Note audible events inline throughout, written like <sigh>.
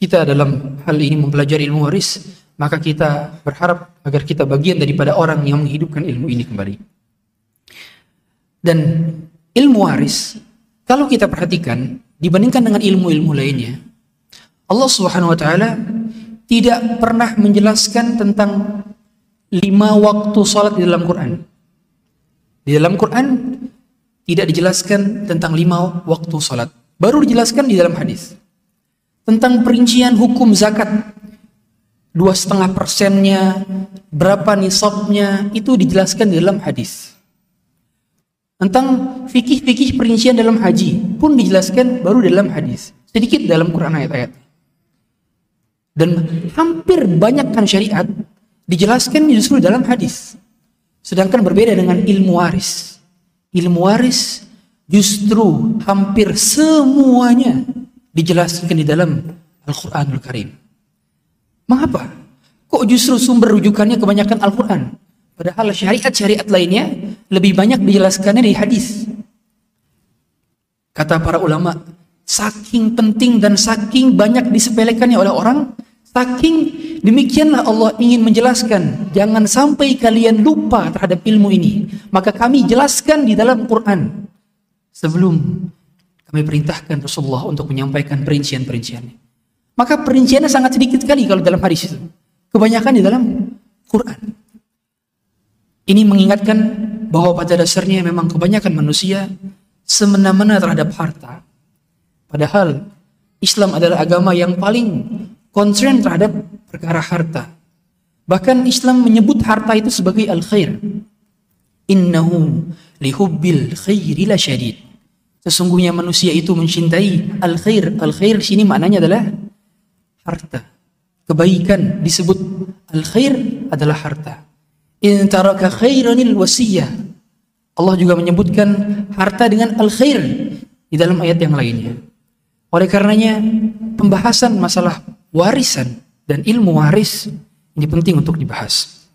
kita dalam hal ini mempelajari ilmu waris, maka kita berharap agar kita bagian daripada orang yang menghidupkan ilmu ini kembali. Dan ilmu waris, kalau kita perhatikan, dibandingkan dengan ilmu-ilmu lainnya, Allah Subhanahu wa taala tidak pernah menjelaskan tentang lima waktu salat di dalam Quran. Di dalam Quran tidak dijelaskan tentang lima waktu salat. Baru dijelaskan di dalam hadis tentang perincian hukum zakat. Dua setengah persennya berapa nisabnya itu dijelaskan di dalam hadis. Tentang fikih-fikih perincian dalam haji pun dijelaskan baru dalam hadis sedikit dalam Quran ayat-ayat. Dan hampir banyakkan syariat dijelaskan justru dalam hadis. Sedangkan berbeda dengan ilmu waris. Ilmu waris justru hampir semuanya dijelaskan di dalam Al-Quranul Karim. Mengapa? Kok justru sumber rujukannya kebanyakan Al-Quran? Padahal syariat-syariat lainnya lebih banyak dijelaskannya di hadis. Kata para ulama, saking penting dan saking banyak disepelekannya oleh orang, saking demikianlah Allah ingin menjelaskan, jangan sampai kalian lupa terhadap ilmu ini. Maka kami jelaskan di dalam Quran sebelum kami perintahkan Rasulullah untuk menyampaikan perincian-perinciannya. Maka perinciannya sangat sedikit sekali kalau dalam hadis itu. Kebanyakan di dalam Quran. Ini mengingatkan bahwa pada dasarnya memang kebanyakan manusia semena-mena terhadap harta. Padahal Islam adalah agama yang paling concern terhadap perkara harta. Bahkan Islam menyebut harta itu sebagai al-khair. Innahu lihubbil khairi la syadid. Sesungguhnya manusia itu mencintai al-khair. Al-khair di sini maknanya adalah harta. Kebaikan disebut al-khair adalah harta. In taraka khairanil wasiyah. Allah juga menyebutkan harta dengan al-khair di dalam ayat yang lainnya. Oleh karenanya pembahasan masalah warisan dan ilmu waris ini penting untuk dibahas.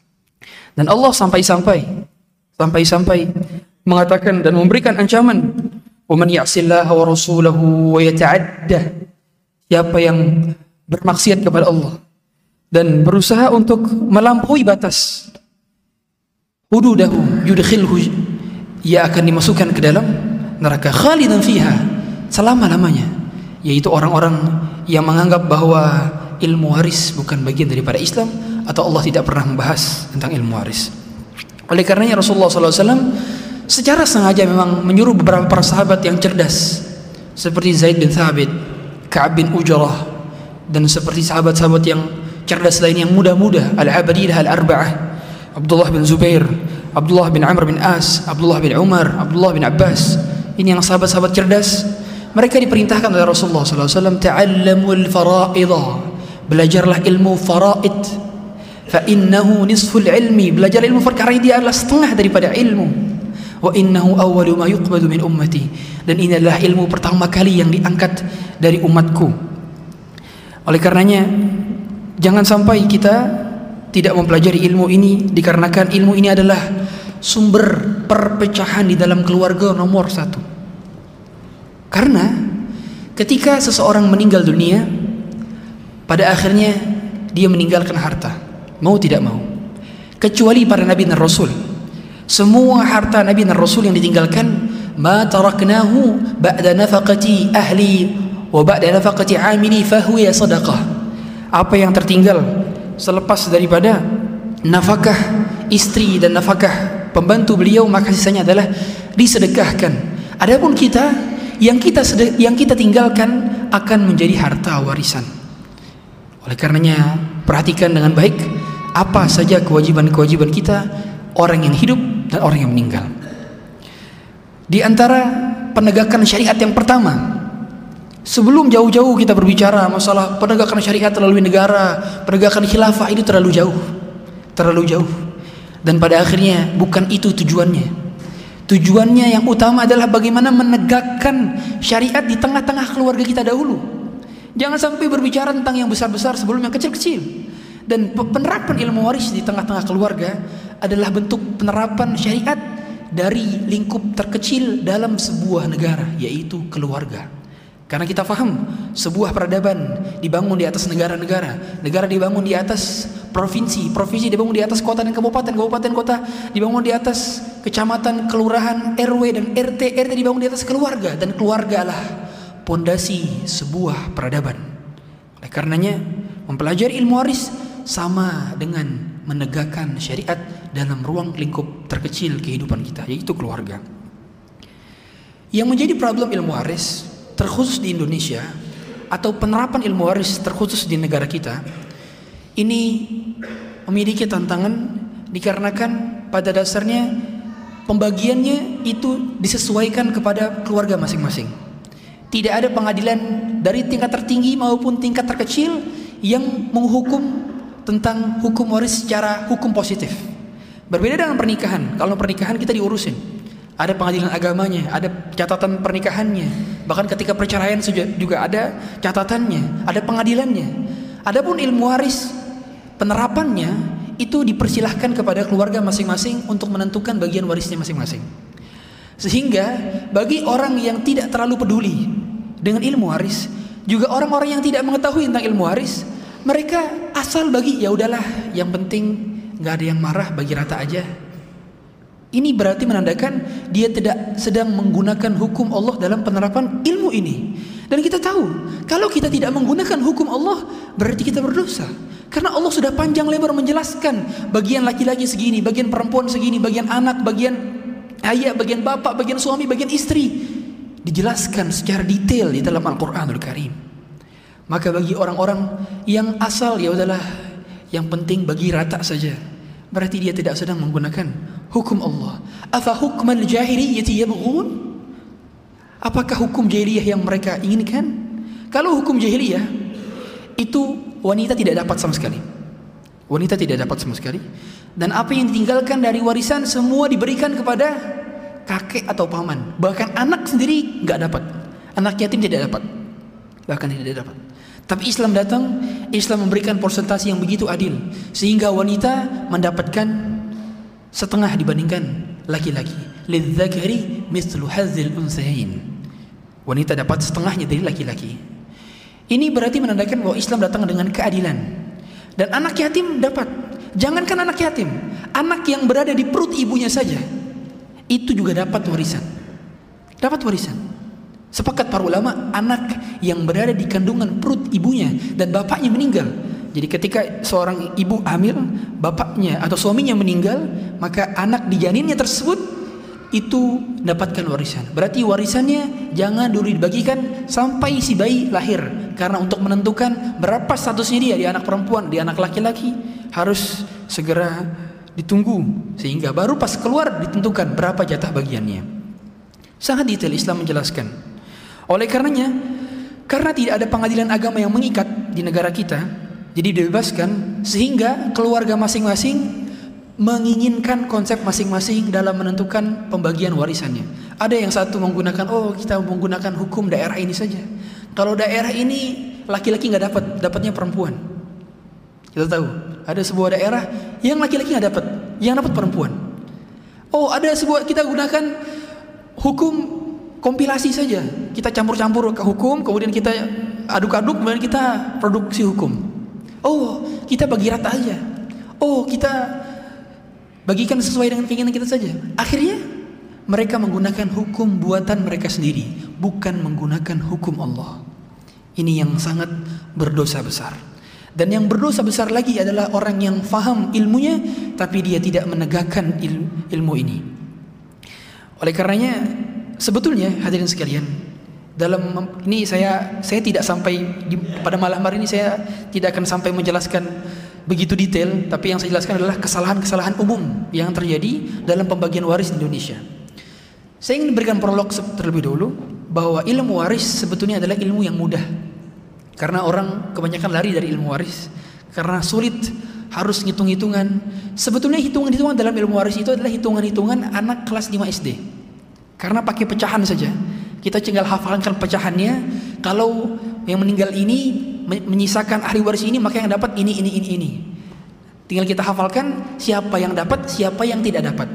Dan Allah sampai-sampai sampai-sampai mengatakan dan memberikan ancaman ومن يعص الله ورسوله ويتعدى siapa yang bermaksiat kepada Allah dan berusaha untuk melampaui batas hududahu yudkhilhu ia akan dimasukkan ke dalam neraka khalidan fiha selama-lamanya yaitu orang-orang yang menganggap bahwa ilmu waris bukan bagian daripada Islam atau Allah tidak pernah membahas tentang ilmu waris oleh karenanya Rasulullah SAW secara sengaja memang menyuruh beberapa para sahabat yang cerdas seperti Zaid bin Thabit, Ka'ab bin Ujrah dan seperti sahabat-sahabat yang cerdas lain yang muda-muda Al-Abadilah Al-Arba'ah Abdullah bin Zubair Abdullah bin Amr bin As Abdullah bin Umar Abdullah bin Abbas. Ini yang sahabat-sahabat cerdas. Mereka diperintahkan oleh Rasulullah SAW ta'allamul faraidah belajarlah ilmu faraid. Fa nisful ilmi. Belajar ilmu perkara ini adalah setengah daripada ilmu wa innahu awwalu ma yuqbalu min ummati. Dan ini adalah ilmu pertama kali yang diangkat dari umatku. Oleh karenanya jangan sampai kita tidak mempelajari ilmu ini dikarenakan ilmu ini adalah sumber perpecahan di dalam keluarga nomor satu. Karena ketika seseorang meninggal dunia pada akhirnya dia meninggalkan harta. Mau tidak mau. Kecuali para nabi dan rasul semua harta Nabi dan Rasul yang ditinggalkan ma taraknahu ba'da nafaqati ahli wa ba'da nafaqati amili fahuwa sadaqah. Apa yang tertinggal selepas daripada nafkah istri dan nafkah pembantu beliau maka sisanya adalah disedekahkan. Adapun kita yang kita yang kita tinggalkan akan menjadi harta warisan. Oleh karenanya perhatikan dengan baik apa saja kewajiban-kewajiban kita orang yang hidup dan orang yang meninggal. Di antara penegakan syariat yang pertama, sebelum jauh-jauh kita berbicara masalah penegakan syariat melalui negara, penegakan khilafah itu terlalu jauh. Terlalu jauh. Dan pada akhirnya bukan itu tujuannya. Tujuannya yang utama adalah bagaimana menegakkan syariat di tengah-tengah keluarga kita dahulu. Jangan sampai berbicara tentang yang besar-besar sebelum yang kecil-kecil. Dan penerapan ilmu waris di tengah-tengah keluarga adalah bentuk penerapan syariat dari lingkup terkecil dalam sebuah negara yaitu keluarga. Karena kita faham sebuah peradaban dibangun di atas negara-negara, negara dibangun di atas provinsi, provinsi dibangun di atas kota dan kabupaten, kabupaten kota dibangun di atas kecamatan, kelurahan, RW dan RT, RT dibangun di atas keluarga dan keluarga lah pondasi sebuah peradaban. Oleh karenanya mempelajari ilmu waris sama dengan menegakkan syariat dalam ruang lingkup terkecil kehidupan kita yaitu keluarga. Yang menjadi problem ilmu waris terkhusus di Indonesia atau penerapan ilmu waris terkhusus di negara kita ini memiliki tantangan dikarenakan pada dasarnya pembagiannya itu disesuaikan kepada keluarga masing-masing. Tidak ada pengadilan dari tingkat tertinggi maupun tingkat terkecil yang menghukum tentang hukum waris secara hukum positif. Berbeda dengan pernikahan. Kalau pernikahan kita diurusin ada pengadilan agamanya, ada catatan pernikahannya. Bahkan ketika perceraian juga ada catatannya, ada pengadilannya. Adapun ilmu waris penerapannya itu dipersilahkan kepada keluarga masing-masing untuk menentukan bagian warisnya masing-masing. Sehingga bagi orang yang tidak terlalu peduli dengan ilmu waris, juga orang-orang yang tidak mengetahui tentang ilmu waris, mereka asal bagi ya udahlah, yang penting nggak ada yang marah bagi rata aja ini berarti menandakan dia tidak sedang menggunakan hukum Allah dalam penerapan ilmu ini. Dan kita tahu, kalau kita tidak menggunakan hukum Allah, berarti kita berdosa. Karena Allah sudah panjang lebar menjelaskan bagian laki-laki segini, bagian perempuan segini, bagian anak, bagian ayah, bagian bapak, bagian suami, bagian istri. Dijelaskan secara detail di dalam Al-Qur'anul Karim. Maka bagi orang-orang yang asal ya udahlah, yang penting bagi rata saja berarti dia tidak sedang menggunakan hukum Allah. Afa hukmal jahiliyati yabghun? Apakah hukum jahiliyah yang mereka inginkan? Kalau hukum jahiliyah itu wanita tidak dapat sama sekali. Wanita tidak dapat sama sekali. Dan apa yang ditinggalkan dari warisan semua diberikan kepada kakek atau paman. Bahkan anak sendiri nggak dapat. Anak yatim tidak dapat. Bahkan tidak dapat. Tapi Islam datang, Islam memberikan persentase yang begitu adil sehingga wanita mendapatkan setengah dibandingkan laki-laki. Lidzakari mithlu hadzil unsayain. Wanita dapat setengahnya dari laki-laki. Ini berarti menandakan bahwa Islam datang dengan keadilan. Dan anak yatim dapat. Jangankan anak yatim, anak yang berada di perut ibunya saja itu juga dapat warisan. Dapat warisan. Sepakat para ulama, anak yang berada di kandungan perut ibunya dan bapaknya meninggal. Jadi ketika seorang ibu hamil, bapaknya atau suaminya meninggal, maka anak di janinnya tersebut itu dapatkan warisan. Berarti warisannya jangan dulu dibagikan sampai si bayi lahir. Karena untuk menentukan berapa statusnya dia di anak perempuan, di anak laki-laki harus segera ditunggu sehingga baru pas keluar ditentukan berapa jatah bagiannya. Sangat detail Islam menjelaskan. Oleh karenanya, karena tidak ada pengadilan agama yang mengikat di negara kita, jadi dibebaskan sehingga keluarga masing-masing menginginkan konsep masing-masing dalam menentukan pembagian warisannya. Ada yang satu menggunakan oh kita menggunakan hukum daerah ini saja. Kalau daerah ini laki-laki nggak dapat, dapatnya perempuan. Kita tahu ada sebuah daerah yang laki-laki nggak dapat, yang dapat perempuan. Oh ada sebuah kita gunakan hukum kompilasi saja. Kita campur-campur ke hukum, kemudian kita aduk-aduk, kemudian kita produksi hukum. Oh, kita bagi rata aja. Oh, kita bagikan sesuai dengan keinginan kita saja. Akhirnya mereka menggunakan hukum buatan mereka sendiri, bukan menggunakan hukum Allah. Ini yang sangat berdosa besar. Dan yang berdosa besar lagi adalah orang yang faham ilmunya tapi dia tidak menegakkan ilmu, ini. Oleh karenanya sebetulnya hadirin sekalian dalam ini saya saya tidak sampai di, pada malam hari ini saya tidak akan sampai menjelaskan begitu detail tapi yang saya jelaskan adalah kesalahan-kesalahan umum yang terjadi dalam pembagian waris di Indonesia. Saya ingin berikan prolog terlebih dahulu bahwa ilmu waris sebetulnya adalah ilmu yang mudah. Karena orang kebanyakan lari dari ilmu waris karena sulit harus hitung-hitungan. Sebetulnya hitungan-hitungan dalam ilmu waris itu adalah hitungan-hitungan anak kelas 5 SD. Karena pakai pecahan saja. Kita tinggal hafalkan pecahannya. Kalau yang meninggal ini menyisakan ahli waris ini maka yang dapat ini ini ini ini. Tinggal kita hafalkan siapa yang dapat, siapa yang tidak dapat.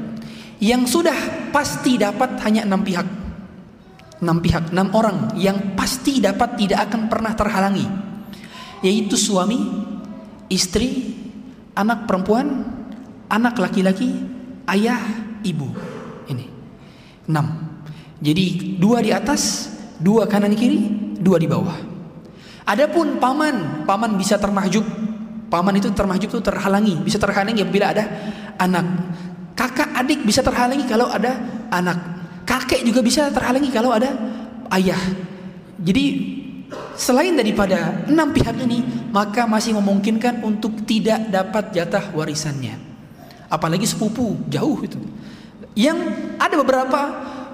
Yang sudah pasti dapat hanya enam pihak. enam pihak, enam orang yang pasti dapat tidak akan pernah terhalangi, yaitu suami, istri, anak perempuan, anak laki-laki, ayah, ibu. Ini enam. Jadi dua di atas, dua kanan kiri, dua di bawah. Adapun paman, paman bisa termahjub. Paman itu termahjub itu terhalangi, bisa terhalangi apabila ada anak. Kakak adik bisa terhalangi kalau ada anak kakek juga bisa terhalangi kalau ada ayah. Jadi selain daripada enam pihak ini, maka masih memungkinkan untuk tidak dapat jatah warisannya. Apalagi sepupu jauh itu. Yang ada beberapa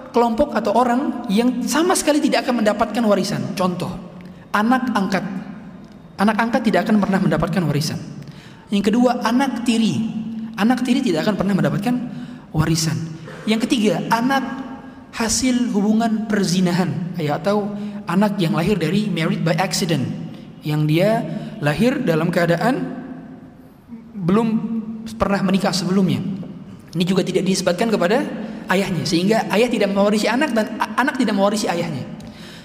kelompok atau orang yang sama sekali tidak akan mendapatkan warisan. Contoh, anak angkat. Anak angkat tidak akan pernah mendapatkan warisan. Yang kedua, anak tiri. Anak tiri tidak akan pernah mendapatkan warisan. Yang ketiga, anak hasil hubungan perzinahan ya atau anak yang lahir dari married by accident yang dia lahir dalam keadaan belum pernah menikah sebelumnya. Ini juga tidak disebutkan kepada ayahnya sehingga ayah tidak mewarisi anak dan anak tidak mewarisi ayahnya.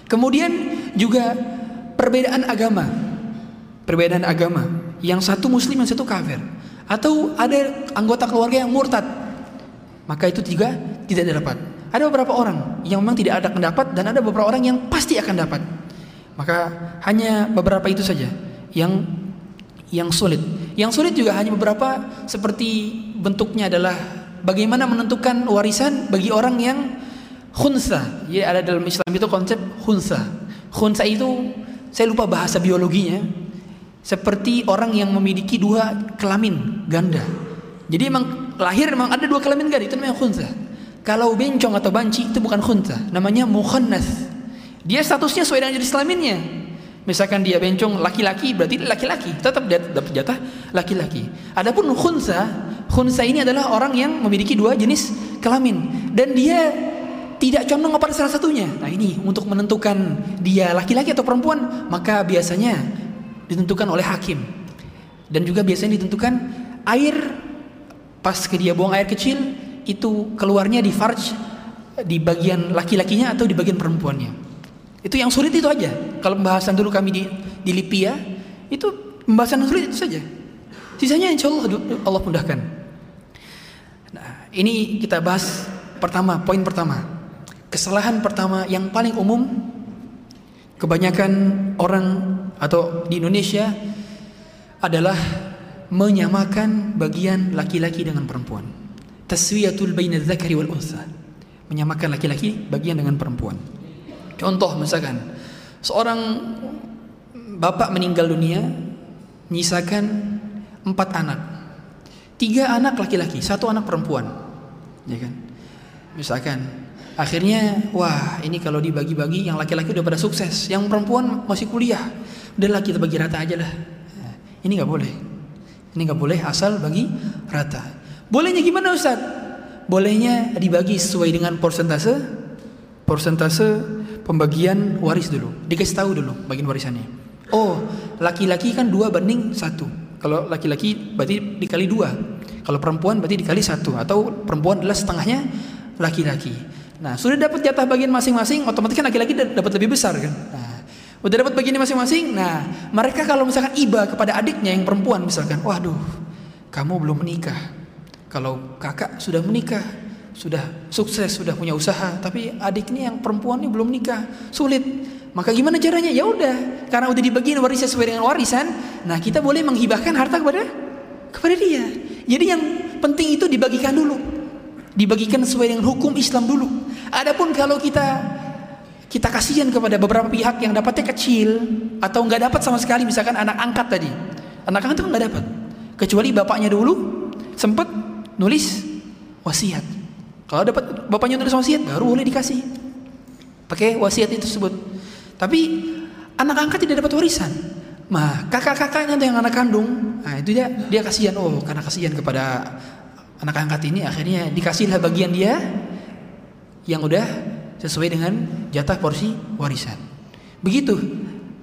Kemudian juga perbedaan agama. Perbedaan agama. Yang satu muslim yang satu kafir atau ada anggota keluarga yang murtad. Maka itu juga tidak dapat. Ada beberapa orang yang memang tidak ada pendapat dan ada beberapa orang yang pasti akan dapat. Maka hanya beberapa itu saja yang yang sulit. Yang sulit juga hanya beberapa seperti bentuknya adalah bagaimana menentukan warisan bagi orang yang khunsa. Jadi ada dalam Islam itu konsep khunsa. Khunsa itu saya lupa bahasa biologinya. Seperti orang yang memiliki dua kelamin ganda. Jadi memang lahir memang ada dua kelamin ganda itu namanya khunsa. Kalau bencong atau banci itu bukan khunta, namanya mukhannas. Dia statusnya sesuai dengan jenis kelaminnya. Misalkan dia bencong laki-laki berarti laki-laki, tetap dia dapat jatah laki-laki. Adapun khunsa, khunsa ini adalah orang yang memiliki dua jenis kelamin dan dia tidak condong kepada salah satunya. Nah, ini untuk menentukan dia laki-laki atau perempuan, maka biasanya ditentukan oleh hakim. Dan juga biasanya ditentukan air pas ke dia buang air kecil itu keluarnya di farj di bagian laki-lakinya atau di bagian perempuannya. Itu yang sulit itu aja. Kalau pembahasan dulu kami di di Lipia itu pembahasan yang sulit itu saja. Sisanya insya Allah Allah mudahkan. Nah, ini kita bahas pertama, poin pertama. Kesalahan pertama yang paling umum kebanyakan orang atau di Indonesia adalah menyamakan bagian laki-laki dengan perempuan. Taswiyatul baina dzakari wal unsa menyamakan laki-laki bagian dengan perempuan. Contoh misalkan seorang bapak meninggal dunia menyisakan empat anak tiga anak laki-laki satu anak perempuan ya kan misalkan akhirnya wah ini kalau dibagi-bagi yang laki-laki udah pada sukses yang perempuan masih kuliah udahlah kita bagi rata aja lah ini nggak boleh ini nggak boleh asal bagi rata Bolehnya gimana Ustaz? Bolehnya dibagi sesuai dengan persentase persentase pembagian waris dulu. Dikasih tahu dulu bagian warisannya. Oh, laki-laki kan dua banding satu. Kalau laki-laki berarti dikali dua. Kalau perempuan berarti dikali satu. Atau perempuan adalah setengahnya laki-laki. Nah, sudah dapat jatah bagian masing-masing, otomatis kan laki-laki dapat lebih besar kan. Nah, udah dapat bagian masing-masing. Nah, mereka kalau misalkan iba kepada adiknya yang perempuan misalkan, waduh, kamu belum menikah kalau kakak sudah menikah, sudah sukses, sudah punya usaha, tapi adik ini yang perempuan ini belum nikah, sulit. Maka gimana caranya? Ya udah, karena udah dibagiin warisan sesuai dengan warisan, nah kita boleh menghibahkan harta kepada kepada dia. Jadi yang penting itu dibagikan dulu. Dibagikan sesuai dengan hukum Islam dulu. Adapun kalau kita kita kasihan kepada beberapa pihak yang dapatnya kecil atau nggak dapat sama sekali misalkan anak angkat tadi anak angkat itu nggak dapat kecuali bapaknya dulu sempat nulis wasiat. Kalau dapat bapaknya nulis wasiat baru boleh dikasih. Pakai wasiat itu tersebut. Tapi anak angkat tidak dapat warisan. Nah, kakak-kakaknya yang anak kandung, nah itu dia dia kasihan oh karena kasihan kepada anak angkat ini akhirnya dikasihlah bagian dia yang udah sesuai dengan jatah porsi warisan. Begitu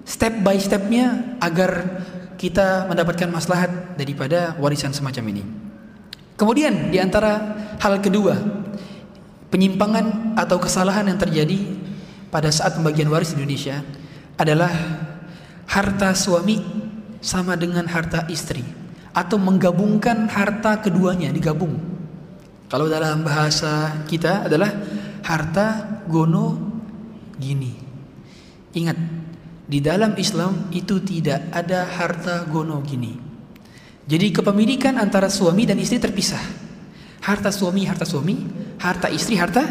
step by stepnya agar kita mendapatkan maslahat daripada warisan semacam ini. Kemudian di antara hal kedua, penyimpangan atau kesalahan yang terjadi pada saat pembagian waris di Indonesia adalah harta suami sama dengan harta istri atau menggabungkan harta keduanya digabung. Kalau dalam bahasa kita adalah harta gono gini. Ingat, di dalam Islam itu tidak ada harta gono gini. Jadi kepemilikan antara suami dan istri terpisah. Harta suami, harta suami, harta istri, harta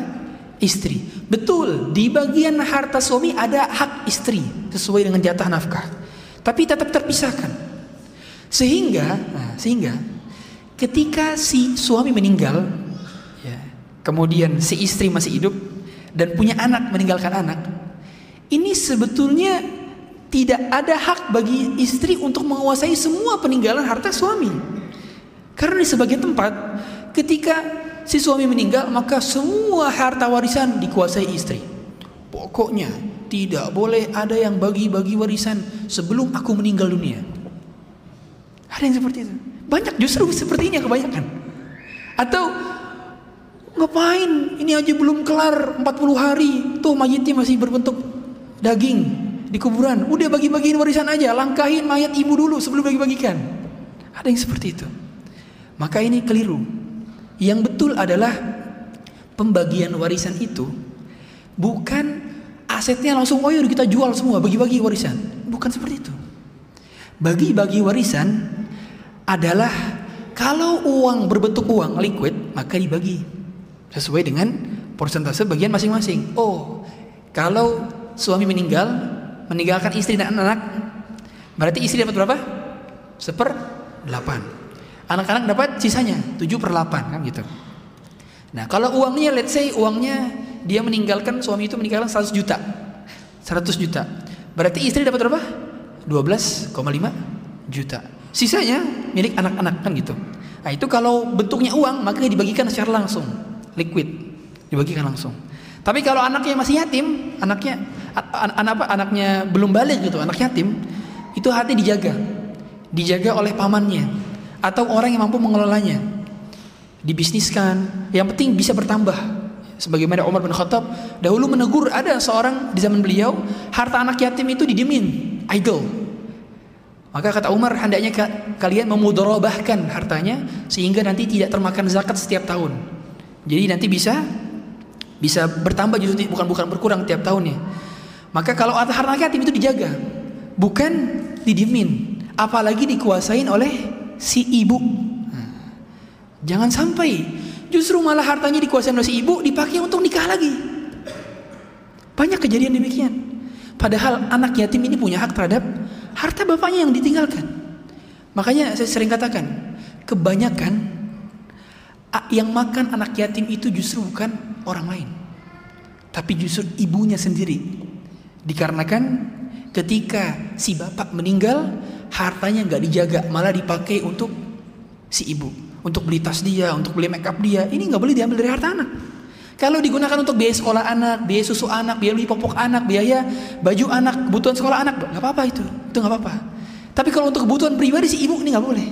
istri. Betul, di bagian harta suami ada hak istri sesuai dengan jatah nafkah. Tapi tetap terpisahkan. Sehingga, nah, sehingga ketika si suami meninggal, ya, kemudian si istri masih hidup dan punya anak meninggalkan anak, ini sebetulnya tidak ada hak bagi istri untuk menguasai semua peninggalan harta suami. Karena di sebagian tempat ketika si suami meninggal maka semua harta warisan dikuasai istri. Pokoknya tidak boleh ada yang bagi-bagi warisan sebelum aku meninggal dunia. Ada yang seperti itu. Banyak justru seperti ini yang kebanyakan. Atau ngapain ini aja belum kelar 40 hari tuh mayitnya masih berbentuk daging di kuburan. Udah bagi-bagiin warisan aja, langkahin mayat ibu dulu sebelum bagi-bagikan. Ada yang seperti itu. Maka ini keliru. Yang betul adalah pembagian warisan itu bukan asetnya langsung oh kita jual semua bagi-bagi warisan. Bukan seperti itu. Bagi-bagi warisan adalah kalau uang berbentuk uang liquid maka dibagi sesuai dengan persentase bagian masing-masing. Oh, kalau suami meninggal meninggalkan istri dan anak, berarti istri dapat berapa? Seper delapan. Anak-anak dapat sisanya 7 per 8 kan gitu. Nah kalau uangnya let's say uangnya dia meninggalkan suami itu meninggalkan 100 juta. 100 juta. Berarti istri dapat berapa? 12,5 juta. Sisanya milik anak-anak kan gitu. Nah itu kalau bentuknya uang maka dibagikan secara langsung. Liquid. Dibagikan langsung. Tapi kalau anaknya masih yatim Anaknya an an apa, anaknya belum balik gitu Anak yatim Itu hati dijaga. Dijaga oleh pamannya atau orang yang mampu mengelolanya. Dibisniskan. Yang penting bisa bertambah. Sebagaimana Umar bin Khattab dahulu menegur ada seorang di zaman beliau harta anak yatim itu didimin idol maka kata Umar hendaknya kalian memudorobahkan hartanya sehingga nanti tidak termakan zakat setiap tahun. Jadi nanti bisa bisa bertambah justru bukan bukan berkurang tiap tahunnya. Maka kalau harta anak yatim itu dijaga bukan didimin apalagi dikuasain oleh si ibu. Jangan sampai justru malah hartanya dikuasai oleh si ibu dipakai untuk nikah lagi. Banyak kejadian demikian. Padahal anak yatim ini punya hak terhadap harta bapaknya yang ditinggalkan. Makanya saya sering katakan, kebanyakan yang makan anak yatim itu justru bukan orang lain. Tapi justru ibunya sendiri. Dikarenakan ketika si bapak meninggal, hartanya nggak dijaga malah dipakai untuk si ibu untuk beli tas dia untuk beli make up dia ini nggak boleh diambil dari harta anak kalau digunakan untuk biaya sekolah anak, biaya susu anak, biaya beli popok anak, biaya baju anak, kebutuhan sekolah anak, nggak apa-apa itu, itu nggak apa-apa. Tapi kalau untuk kebutuhan pribadi si ibu ini nggak boleh.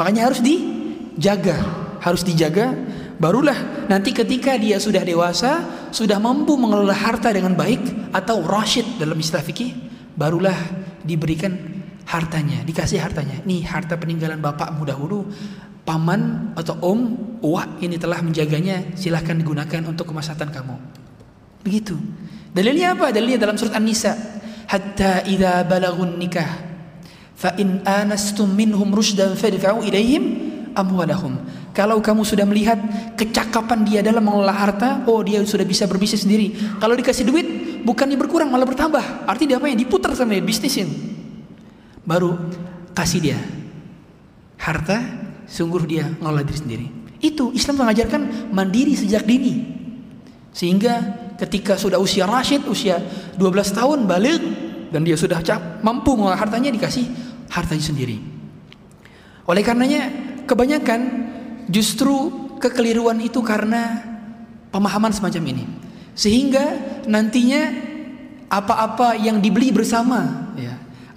Makanya harus dijaga, harus dijaga. Barulah nanti ketika dia sudah dewasa, sudah mampu mengelola harta dengan baik atau rasyid dalam istilah fikih, barulah diberikan hartanya, dikasih hartanya. Nih harta peninggalan bapakmu dahulu, paman atau om, wah ini telah menjaganya, silahkan digunakan untuk kemaslahatan kamu. Begitu. Dalilnya apa? Dalilnya dalam surat An-Nisa. Hatta idza balagun nikah fa in anastum minhum rushdan fadfa'u ilaihim amwalahum. Kalau kamu sudah melihat kecakapan dia dalam mengelola harta, oh dia sudah bisa berbisnis sendiri. Kalau dikasih duit, bukannya berkurang malah bertambah. Artinya apa yang diputar sama dia bisnisin baru kasih dia harta sungguh dia ngolah diri sendiri. Itu Islam mengajarkan mandiri sejak dini. Sehingga ketika sudah usia rasyid usia 12 tahun balik dan dia sudah cap, mampu mengolah hartanya dikasih hartanya sendiri. Oleh karenanya kebanyakan justru kekeliruan itu karena pemahaman semacam ini. Sehingga nantinya apa-apa yang dibeli bersama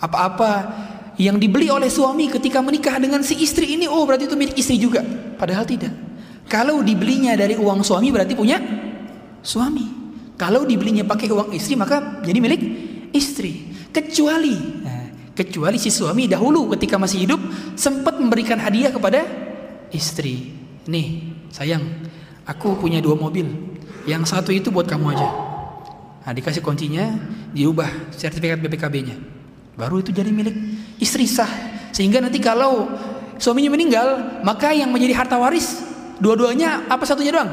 apa-apa yang dibeli oleh suami ketika menikah dengan si istri ini oh berarti itu milik istri juga padahal tidak kalau dibelinya dari uang suami berarti punya suami Kalau dibelinya pakai uang istri maka jadi milik istri. Kecuali nah, kecuali si suami dahulu ketika masih hidup sempat memberikan hadiah kepada istri. Nih, sayang, aku punya dua mobil. Yang satu itu buat kamu aja. Nah, dikasih kuncinya, diubah sertifikat BPKB-nya. Baru itu jadi milik istri sah. Sehingga nanti kalau suaminya meninggal, maka yang menjadi harta waris dua-duanya apa satunya doang?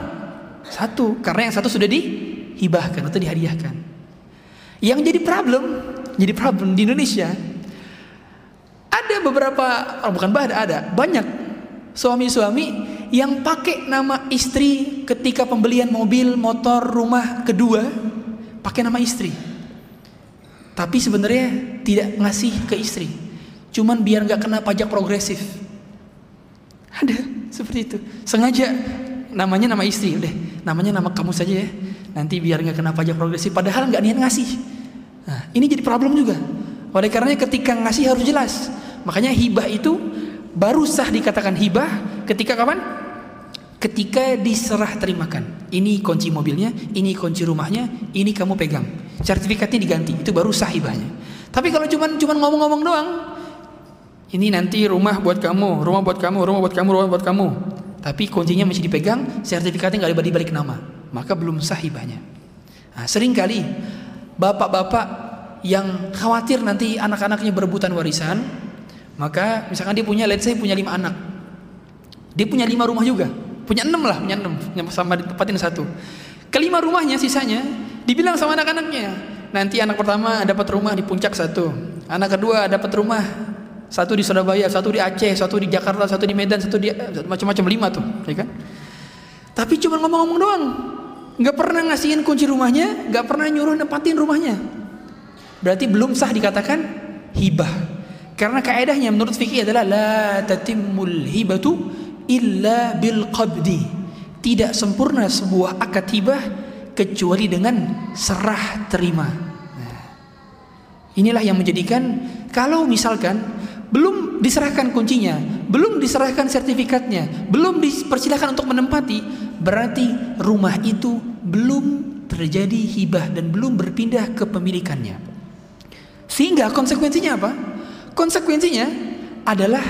Satu, karena yang satu sudah dihibahkan atau dihadiahkan. Yang jadi problem, jadi problem di Indonesia ada beberapa, oh bukan ada, ada banyak suami-suami yang pakai nama istri ketika pembelian mobil, motor, rumah kedua pakai nama istri. Tapi sebenarnya tidak ngasih ke istri. Cuman biar nggak kena pajak progresif. Ada seperti itu. Sengaja namanya nama istri, udah namanya nama kamu saja ya. Nanti biar nggak kena pajak progresif. Padahal nggak niat ngasih. Nah, ini jadi problem juga. Oleh karenanya ketika ngasih harus jelas. Makanya hibah itu baru sah dikatakan hibah ketika kapan? Ketika diserah terimakan. Ini kunci mobilnya, ini kunci rumahnya, ini kamu pegang. Sertifikatnya diganti, itu baru sah hibahnya. Tapi kalau cuman cuman ngomong-ngomong doang, ini nanti rumah buat kamu, rumah buat kamu, rumah buat kamu, rumah buat kamu. Tapi kuncinya masih dipegang, sertifikatnya nggak dibalik nama, maka belum sah hibahnya. Nah, sering kali bapak-bapak yang khawatir nanti anak-anaknya berebutan warisan, maka misalkan dia punya, let's say punya lima anak. Dia punya lima rumah juga. Punya enam lah, punya enam. Sama ditempatin satu. Kelima rumahnya sisanya, dibilang sama anak-anaknya. Nanti anak pertama dapat rumah di puncak satu. Anak kedua dapat rumah satu di Surabaya, satu di Aceh, satu di Jakarta, satu di Medan, satu di macam-macam lima tuh, ya kan? Tapi cuma ngomong-ngomong doang, nggak pernah ngasihin kunci rumahnya, nggak pernah nyuruh nempatin rumahnya. Berarti belum sah dikatakan hibah. Karena kaedahnya menurut fikih adalah la tatimul hibatu illa bil qabdi. Tidak sempurna sebuah akad hibah kecuali dengan serah terima. Nah, inilah yang menjadikan kalau misalkan belum diserahkan kuncinya, belum diserahkan sertifikatnya, belum dipersilahkan untuk menempati, berarti rumah itu belum terjadi hibah dan belum berpindah ke pemilikannya. Sehingga konsekuensinya apa? Konsekuensinya adalah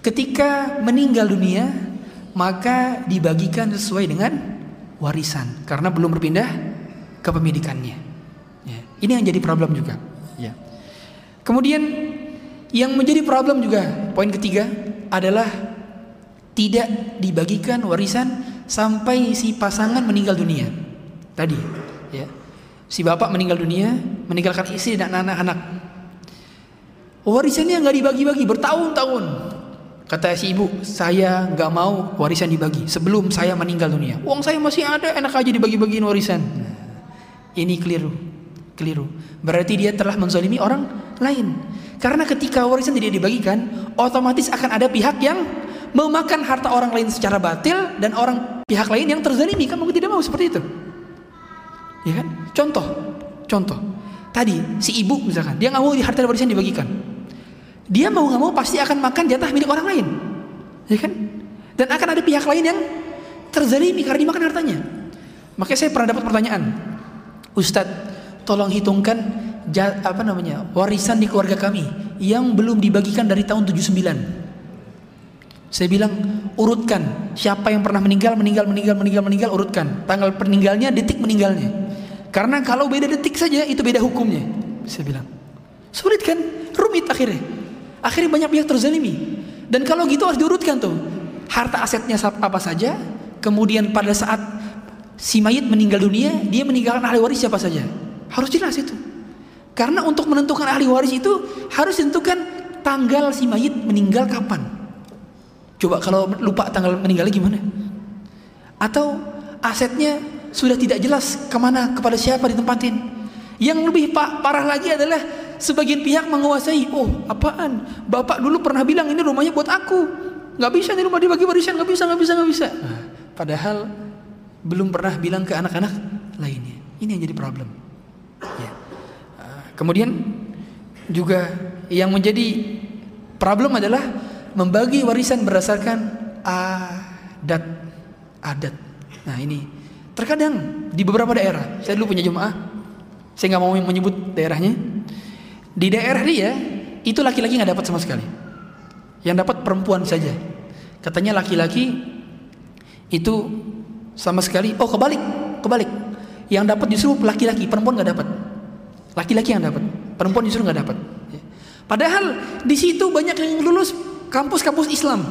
ketika meninggal dunia maka dibagikan sesuai dengan warisan karena belum berpindah kepemilikannya. Ya. Ini yang jadi problem juga. Ya. Kemudian yang menjadi problem juga poin ketiga adalah tidak dibagikan warisan sampai si pasangan meninggal dunia. Tadi, ya. Si bapak meninggal dunia, meninggalkan istri dan anak-anak. Warisannya nggak dibagi-bagi bertahun-tahun. Kata si ibu, saya nggak mau warisan dibagi sebelum saya meninggal dunia. Uang saya masih ada, enak aja dibagi-bagiin warisan. Nah, ini keliru, keliru. Berarti dia telah menzalimi orang lain. Karena ketika warisan tidak dibagikan, otomatis akan ada pihak yang memakan harta orang lain secara batil dan orang pihak lain yang terzalimi kan mungkin tidak mau seperti itu. Ya kan? Contoh, contoh. Tadi si ibu misalkan dia nggak mau harta warisan dibagikan, dia mau nggak mau pasti akan makan jatah milik orang lain, ya kan? Dan akan ada pihak lain yang terzalimi karena dimakan hartanya. Makanya saya pernah dapat pertanyaan, Ustadz, tolong hitungkan apa namanya warisan di keluarga kami yang belum dibagikan dari tahun 79. Saya bilang urutkan siapa yang pernah meninggal, meninggal, meninggal, meninggal, meninggal, urutkan tanggal peninggalnya, detik meninggalnya. Karena kalau beda detik saja itu beda hukumnya. Saya bilang sulit kan, rumit akhirnya. Akhirnya banyak pihak terzalimi. Dan kalau gitu harus diurutkan tuh. Harta asetnya apa saja, kemudian pada saat si mayit meninggal dunia, dia meninggalkan ahli waris siapa saja. Harus jelas itu. Karena untuk menentukan ahli waris itu harus ditentukan tanggal si mayit meninggal kapan. Coba kalau lupa tanggal meninggalnya gimana? Atau asetnya sudah tidak jelas ke mana kepada siapa ditempatin. Yang lebih parah lagi adalah sebagian pihak menguasai. Oh, apaan? Bapak dulu pernah bilang ini rumahnya buat aku. Nggak bisa nih rumah dibagi warisan, nggak bisa, nggak bisa, nggak bisa. Padahal belum pernah bilang ke anak-anak lainnya. Ini yang jadi problem. Ya. Ah, kemudian juga yang menjadi problem adalah membagi warisan berdasarkan adat adat. Nah ini Terkadang di beberapa daerah, saya dulu punya jemaah, saya nggak mau menyebut daerahnya. Di daerah dia itu laki-laki nggak dapat sama sekali. Yang dapat perempuan saja. Katanya laki-laki itu sama sekali. Oh kebalik, kebalik. Yang dapat justru laki-laki, perempuan nggak dapat. Laki-laki yang dapat, perempuan justru nggak dapat. Padahal di situ banyak yang lulus kampus-kampus Islam.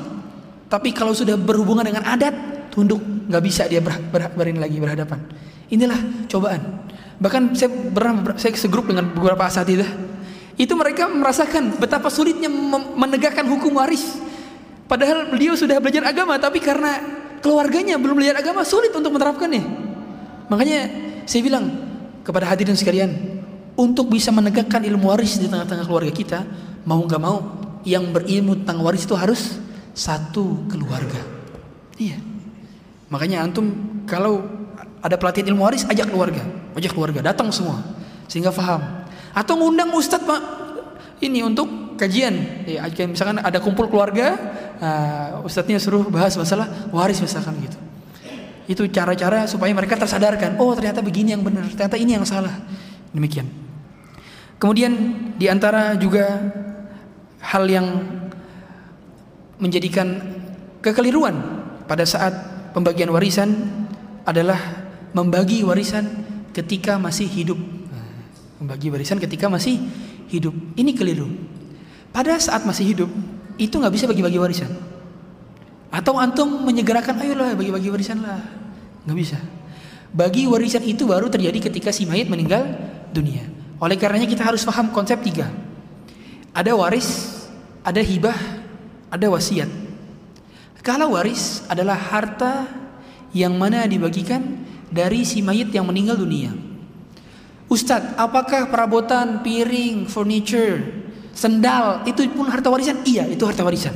Tapi kalau sudah berhubungan dengan adat, tunduk, nggak bisa dia ber, ber, berin lagi berhadapan. Inilah cobaan. Bahkan saya pernah saya segrup dengan beberapa asatidah. Itu mereka merasakan betapa sulitnya menegakkan hukum waris. Padahal beliau sudah belajar agama, tapi karena keluarganya belum belajar agama sulit untuk menerapkannya. Makanya saya bilang kepada hadirin sekalian, untuk bisa menegakkan ilmu waris di tengah-tengah keluarga kita, mau nggak mau yang berilmu tentang waris itu harus satu keluarga. Iya. Makanya antum kalau ada pelatihan ilmu waris ajak keluarga, ajak keluarga datang semua sehingga faham. Atau ngundang ustadz pak ini untuk kajian. Ya, misalkan ada kumpul keluarga, uh, ustadznya suruh bahas masalah waris misalkan gitu. Itu cara-cara supaya mereka tersadarkan. Oh ternyata begini yang benar, ternyata ini yang salah. Demikian. Kemudian di antara juga hal yang menjadikan kekeliruan pada saat pembagian warisan adalah membagi warisan ketika masih hidup. Membagi warisan ketika masih hidup. Ini keliru. Pada saat masih hidup itu nggak bisa bagi-bagi warisan. Atau antum menyegerakan ayolah bagi-bagi warisan lah. Nggak bisa. Bagi warisan itu baru terjadi ketika si mayit meninggal dunia. Oleh karenanya kita harus paham konsep tiga. Ada waris, ada hibah, ada wasiat. Kalau waris adalah harta yang mana dibagikan dari si mayit yang meninggal dunia. Ustadz, apakah perabotan, piring, furniture, sendal itu pun harta warisan? Iya, itu harta warisan.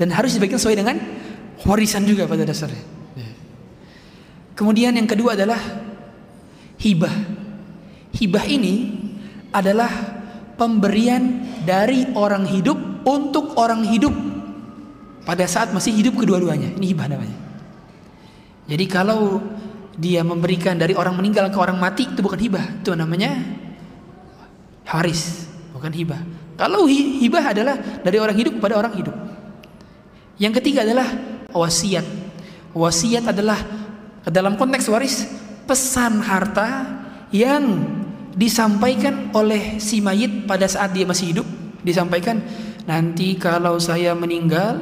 Dan harus dibagikan sesuai dengan warisan juga pada dasarnya. Kemudian yang kedua adalah hibah. Hibah ini adalah pemberian dari orang hidup untuk orang hidup pada saat masih hidup kedua-duanya. Ini hibah namanya. Jadi kalau dia memberikan dari orang meninggal ke orang mati itu bukan hibah, itu namanya haris, bukan hibah. Kalau hibah adalah dari orang hidup kepada orang hidup. Yang ketiga adalah wasiat. Wasiat adalah dalam konteks waris pesan harta yang disampaikan oleh si mayit pada saat dia masih hidup disampaikan nanti kalau saya meninggal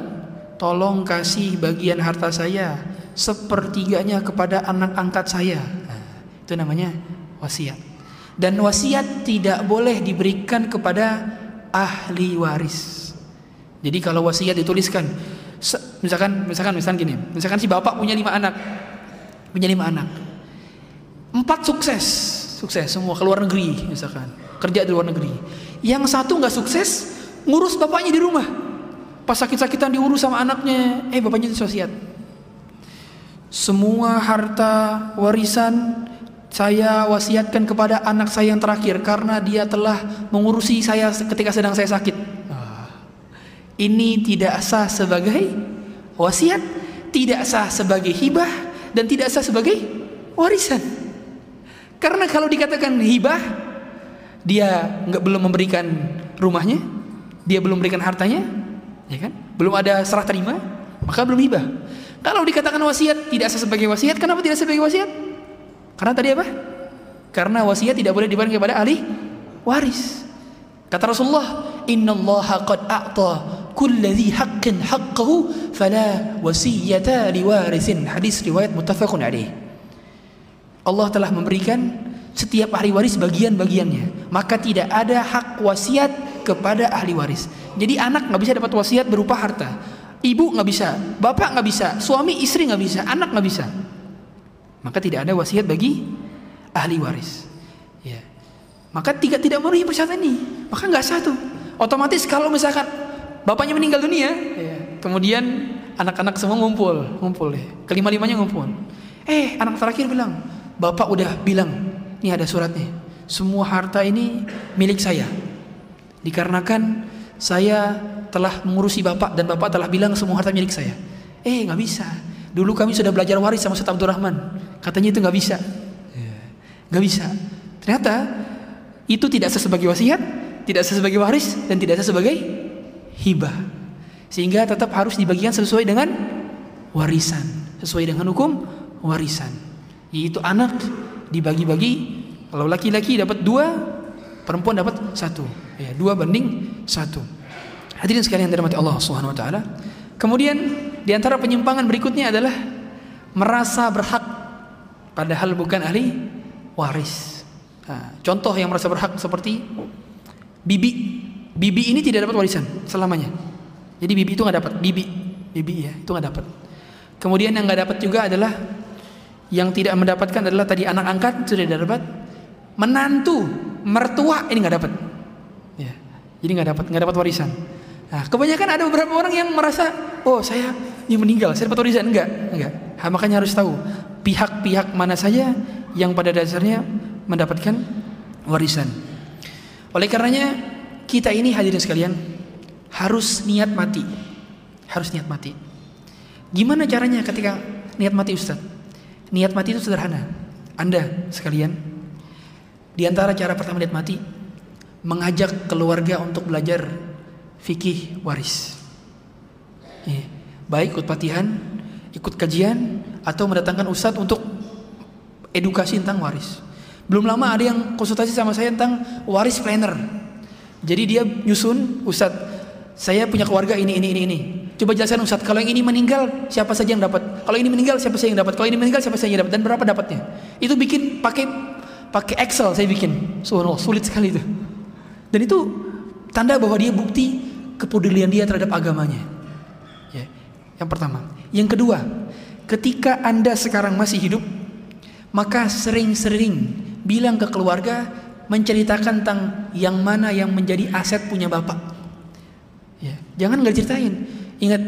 tolong kasih bagian harta saya sepertiganya kepada anak angkat saya. Nah, itu namanya wasiat. Dan wasiat tidak boleh diberikan kepada ahli waris. Jadi kalau wasiat dituliskan misalkan misalkan misalkan gini misalkan si bapak punya lima anak punya lima anak. Empat sukses sukses semua ke luar negeri misalkan kerja di luar negeri. Yang satu nggak sukses ngurus bapaknya di rumah. Pas sakit-sakitan diurus sama anaknya eh bapaknya itu sosiat semua harta warisan saya wasiatkan kepada anak saya yang terakhir karena dia telah mengurusi saya ketika sedang saya sakit ah. ini tidak sah sebagai wasiat tidak sah sebagai hibah dan tidak sah sebagai warisan karena kalau dikatakan hibah, dia nggak belum memberikan rumahnya, dia belum memberikan hartanya, ya kan? Belum ada serah terima, maka belum hibah. Kalau dikatakan wasiat tidak sah sebagai wasiat, kenapa tidak sebagai wasiat? Karena tadi apa? Karena wasiat tidak boleh diberikan kepada ahli waris. Kata Rasulullah, Inna Allah qad a'ta kulli haqqin haqqahu fala wasiyata liwarisin. Hadis riwayat muttafaqun alaih. Allah telah memberikan setiap ahli waris bagian-bagiannya. Maka tidak ada hak wasiat kepada ahli waris. Jadi anak nggak bisa dapat wasiat berupa harta. Ibu nggak bisa, bapak nggak bisa, suami istri nggak bisa, anak nggak bisa. Maka tidak ada wasiat bagi ahli waris. Ya. Maka tidak tidak memenuhi persyaratan ini, maka nggak satu. Otomatis kalau misalkan bapaknya meninggal dunia, ya, kemudian anak-anak semua ngumpul, ngumpul ya. Kelima limanya ngumpul. Eh, anak terakhir bilang, Bapak udah bilang, ini ada suratnya. Semua harta ini milik saya. Dikarenakan saya telah mengurusi Bapak dan Bapak telah bilang semua harta milik saya. Eh, nggak bisa. Dulu kami sudah belajar waris sama Ustaz Abdul Rahman. Katanya itu nggak bisa. Ya, nggak bisa. Ternyata itu tidak sebagai wasiat, tidak sebagai waris, dan tidak sebagai hibah. Sehingga tetap harus dibagikan sesuai dengan warisan, sesuai dengan hukum warisan. Yaitu anak dibagi-bagi. Kalau laki-laki dapat dua, perempuan dapat satu. Ya, dua banding satu. Hadirin sekalian dirahmati Allah Subhanahu Wa Taala. Kemudian di antara penyimpangan berikutnya adalah merasa berhak padahal bukan ahli waris. Nah, contoh yang merasa berhak seperti bibi. Bibi ini tidak dapat warisan selamanya. Jadi bibi itu nggak dapat. Bibi, bibi ya itu nggak dapat. Kemudian yang nggak dapat juga adalah yang tidak mendapatkan adalah tadi anak angkat sudah dapat, menantu, mertua ini nggak dapat. Ya, jadi nggak dapat nggak dapat warisan. Nah, kebanyakan ada beberapa orang yang merasa, oh saya yang meninggal, saya dapat warisan enggak, enggak. Nah, makanya harus tahu pihak-pihak mana saja yang pada dasarnya mendapatkan warisan. Oleh karenanya kita ini hadirin sekalian harus niat mati. Harus niat mati. Gimana caranya ketika niat mati Ustaz? Niat mati itu sederhana. Anda sekalian di antara cara pertama niat mati mengajak keluarga untuk belajar fikih waris. Ya. Baik ikut pelatihan, ikut kajian atau mendatangkan ustadz untuk edukasi tentang waris. Belum lama ada yang konsultasi sama saya tentang waris planner. Jadi dia nyusun, Ustadz, saya punya keluarga ini, ini, ini, ini. Coba jelaskan Ustadz, kalau yang ini meninggal, siapa saja yang dapat? Kalau ini meninggal, siapa saja yang dapat? Kalau ini meninggal, siapa saja yang dapat? Dan berapa dapatnya? Itu bikin pakai pakai Excel saya bikin. Subhanallah, sulit sekali itu. Dan itu tanda bahwa dia bukti kepedulian dia terhadap agamanya. Ya. Yang pertama. Yang kedua, ketika Anda sekarang masih hidup, maka sering-sering bilang ke keluarga menceritakan tentang yang mana yang menjadi aset punya bapak. Ya, jangan nggak ceritain. Ingat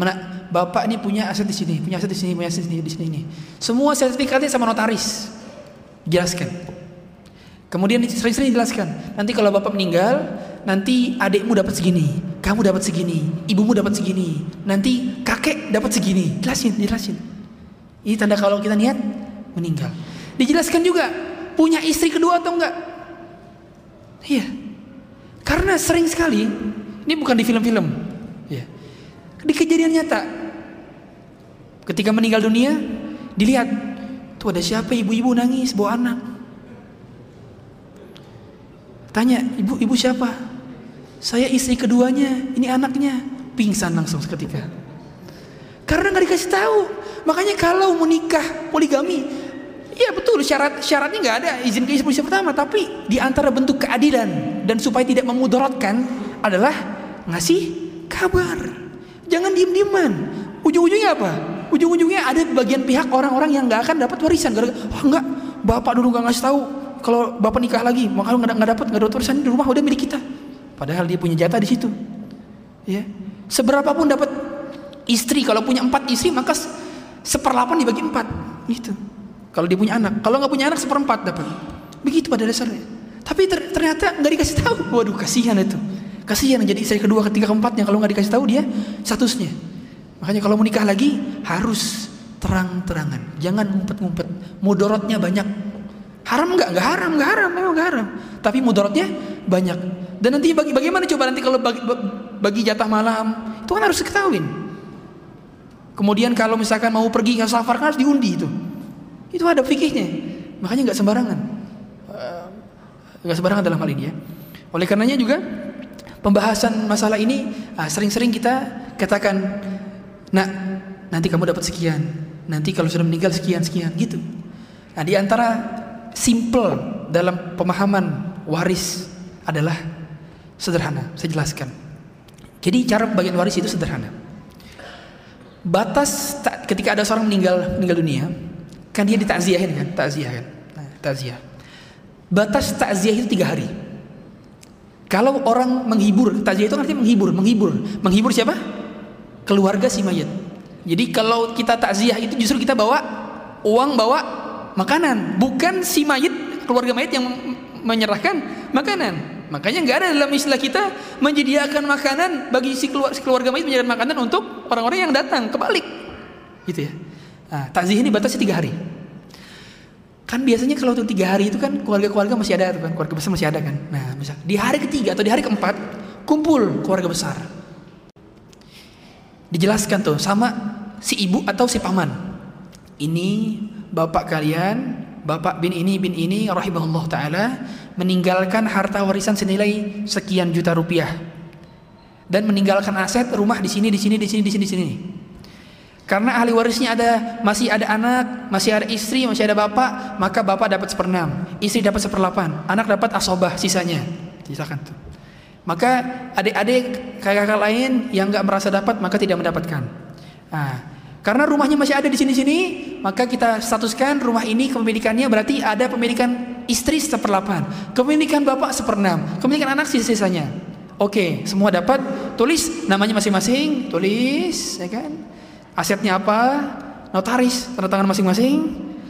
mana bapak ini punya aset di sini, punya aset di sini, punya aset di sini, di sini. Semua sertifikatnya sama notaris. Jelaskan. Kemudian sering-sering dijelaskan. Nanti kalau bapak meninggal, nanti adikmu dapat segini, kamu dapat segini, ibumu dapat segini, nanti kakek dapat segini. Jelasin, jelasin. Ini tanda kalau kita niat meninggal. Dijelaskan juga punya istri kedua atau enggak. Iya. Karena sering sekali ini bukan di film-film. Ya. Di kejadian nyata. Ketika meninggal dunia, dilihat tuh ada siapa ibu-ibu nangis bawa anak. Tanya, ibu ibu siapa? Saya istri keduanya, ini anaknya. Pingsan langsung seketika. Karena nggak dikasih tahu. Makanya kalau menikah poligami, iya betul syarat syaratnya nggak ada izin ke istri pertama, tapi di antara bentuk keadilan dan supaya tidak memudaratkan adalah ngasih kabar. Jangan diem-dieman. Ujung-ujungnya apa? Ujung-ujungnya ada bagian pihak orang-orang yang nggak akan dapat warisan. Gara-gara, oh, enggak, bapak dulu nggak ngasih tahu kalau bapak nikah lagi, maka nggak nggak dapat nggak dapat warisan di rumah udah milik kita. Padahal dia punya jatah di situ. Ya, seberapapun dapat istri, kalau punya empat istri maka seperlapan dibagi empat, gitu. Kalau dia punya anak, kalau nggak punya anak seperempat dapat. Begitu pada dasarnya. Tapi ter ternyata nggak dikasih tahu. Waduh, kasihan itu. Kasihan jadi istri kedua, ketiga, keempatnya kalau nggak dikasih tahu dia statusnya. Makanya kalau mau nikah lagi harus terang-terangan, jangan ngumpet-ngumpet. Mudorotnya banyak. Haram nggak? Nggak haram, nggak haram, memang nggak haram. Tapi mudorotnya banyak. Dan nanti bagi bagaimana coba nanti kalau bagi, bagi jatah malam itu kan harus diketahuin. Kemudian kalau misalkan mau pergi ke safar kan harus diundi itu. Itu ada fikihnya. Makanya nggak sembarangan. Nggak sembarangan dalam hal ini ya. Oleh karenanya juga pembahasan masalah ini sering-sering kita katakan, nah nanti kamu dapat sekian, nanti kalau sudah meninggal sekian sekian gitu. Nah di antara simple dalam pemahaman waris adalah sederhana. Saya jelaskan. Jadi cara bagian waris itu sederhana. Batas ketika ada seorang meninggal meninggal dunia, kan dia ditakziahin kan, takziah kan, nah, takziah. Batas takziah itu tiga hari. Kalau orang menghibur, takziah itu artinya menghibur, menghibur, menghibur siapa? Keluarga si mayat. Jadi kalau kita takziah itu justru kita bawa uang, bawa makanan, bukan si mayit, keluarga mayit yang menyerahkan makanan. Makanya nggak ada dalam istilah kita menyediakan makanan bagi si keluarga mayit menyediakan makanan untuk orang-orang yang datang. Kebalik, gitu ya. Nah, takziah ini batasnya tiga hari. Kan biasanya kalau untuk tiga hari itu kan keluarga-keluarga masih ada kan, keluarga besar masih ada kan. Nah, misal di hari ketiga atau di hari keempat kumpul keluarga besar. Dijelaskan tuh sama si ibu atau si paman. Ini bapak kalian, bapak bin ini bin ini rahimahullah taala meninggalkan harta warisan senilai sekian juta rupiah dan meninggalkan aset rumah di sini di sini di sini di sini di sini. Karena ahli warisnya ada masih ada anak, masih ada istri, masih ada bapak, maka bapak dapat seperenam, istri dapat seperlapan, anak dapat asobah sisanya. Sisakan tuh. Maka adik-adik kakak-kakak lain yang nggak merasa dapat maka tidak mendapatkan. Nah, karena rumahnya masih ada di sini-sini, maka kita statuskan rumah ini kepemilikannya berarti ada pemilikan istri seperlapan, kepemilikan bapak seperenam, kepemilikan anak sisa-sisanya. Oke, semua dapat. Tulis namanya masing-masing, tulis, ya kan? Asetnya apa? Notaris, tanda tangan masing-masing,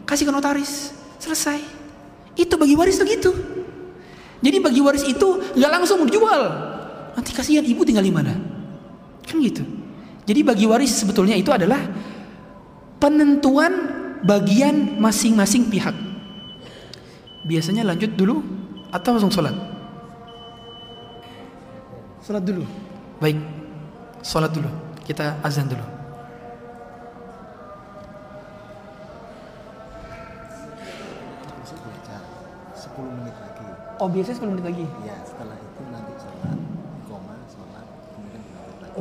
kasih ke notaris, selesai. Itu bagi waris tuh gitu. Jadi bagi waris itu nggak langsung dijual. Nanti kasihan ibu tinggal di mana? Kan gitu. Jadi bagi waris sebetulnya itu adalah penentuan bagian masing-masing pihak. Biasanya lanjut dulu atau langsung sholat? Sholat dulu. Baik, sholat dulu. Kita azan dulu. Oh biasanya 10 menit lagi? Iya setelah itu nanti sholat Koma sholat Kemudian lagi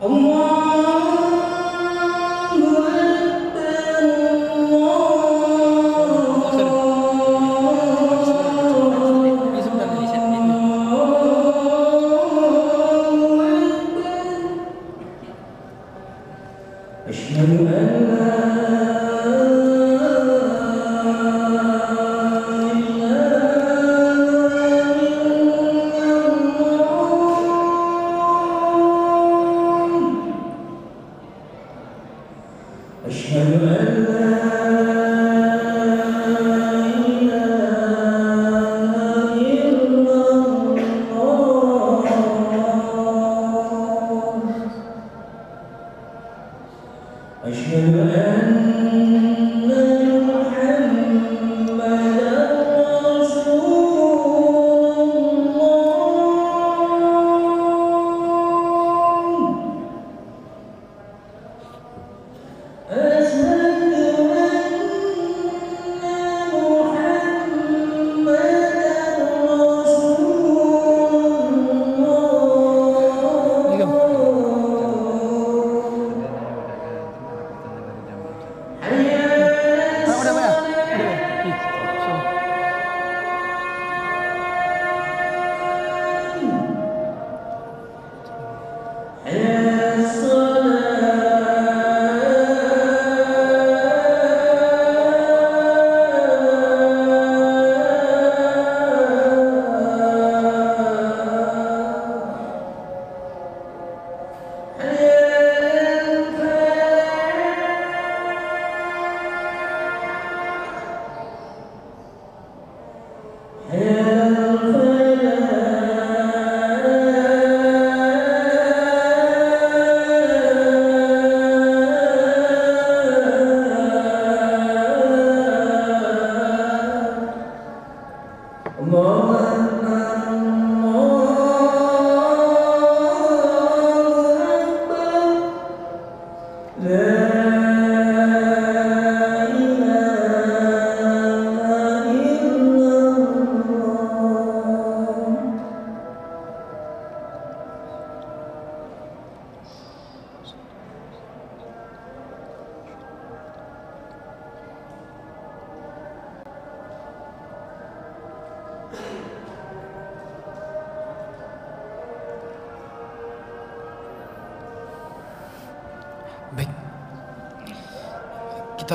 Baik.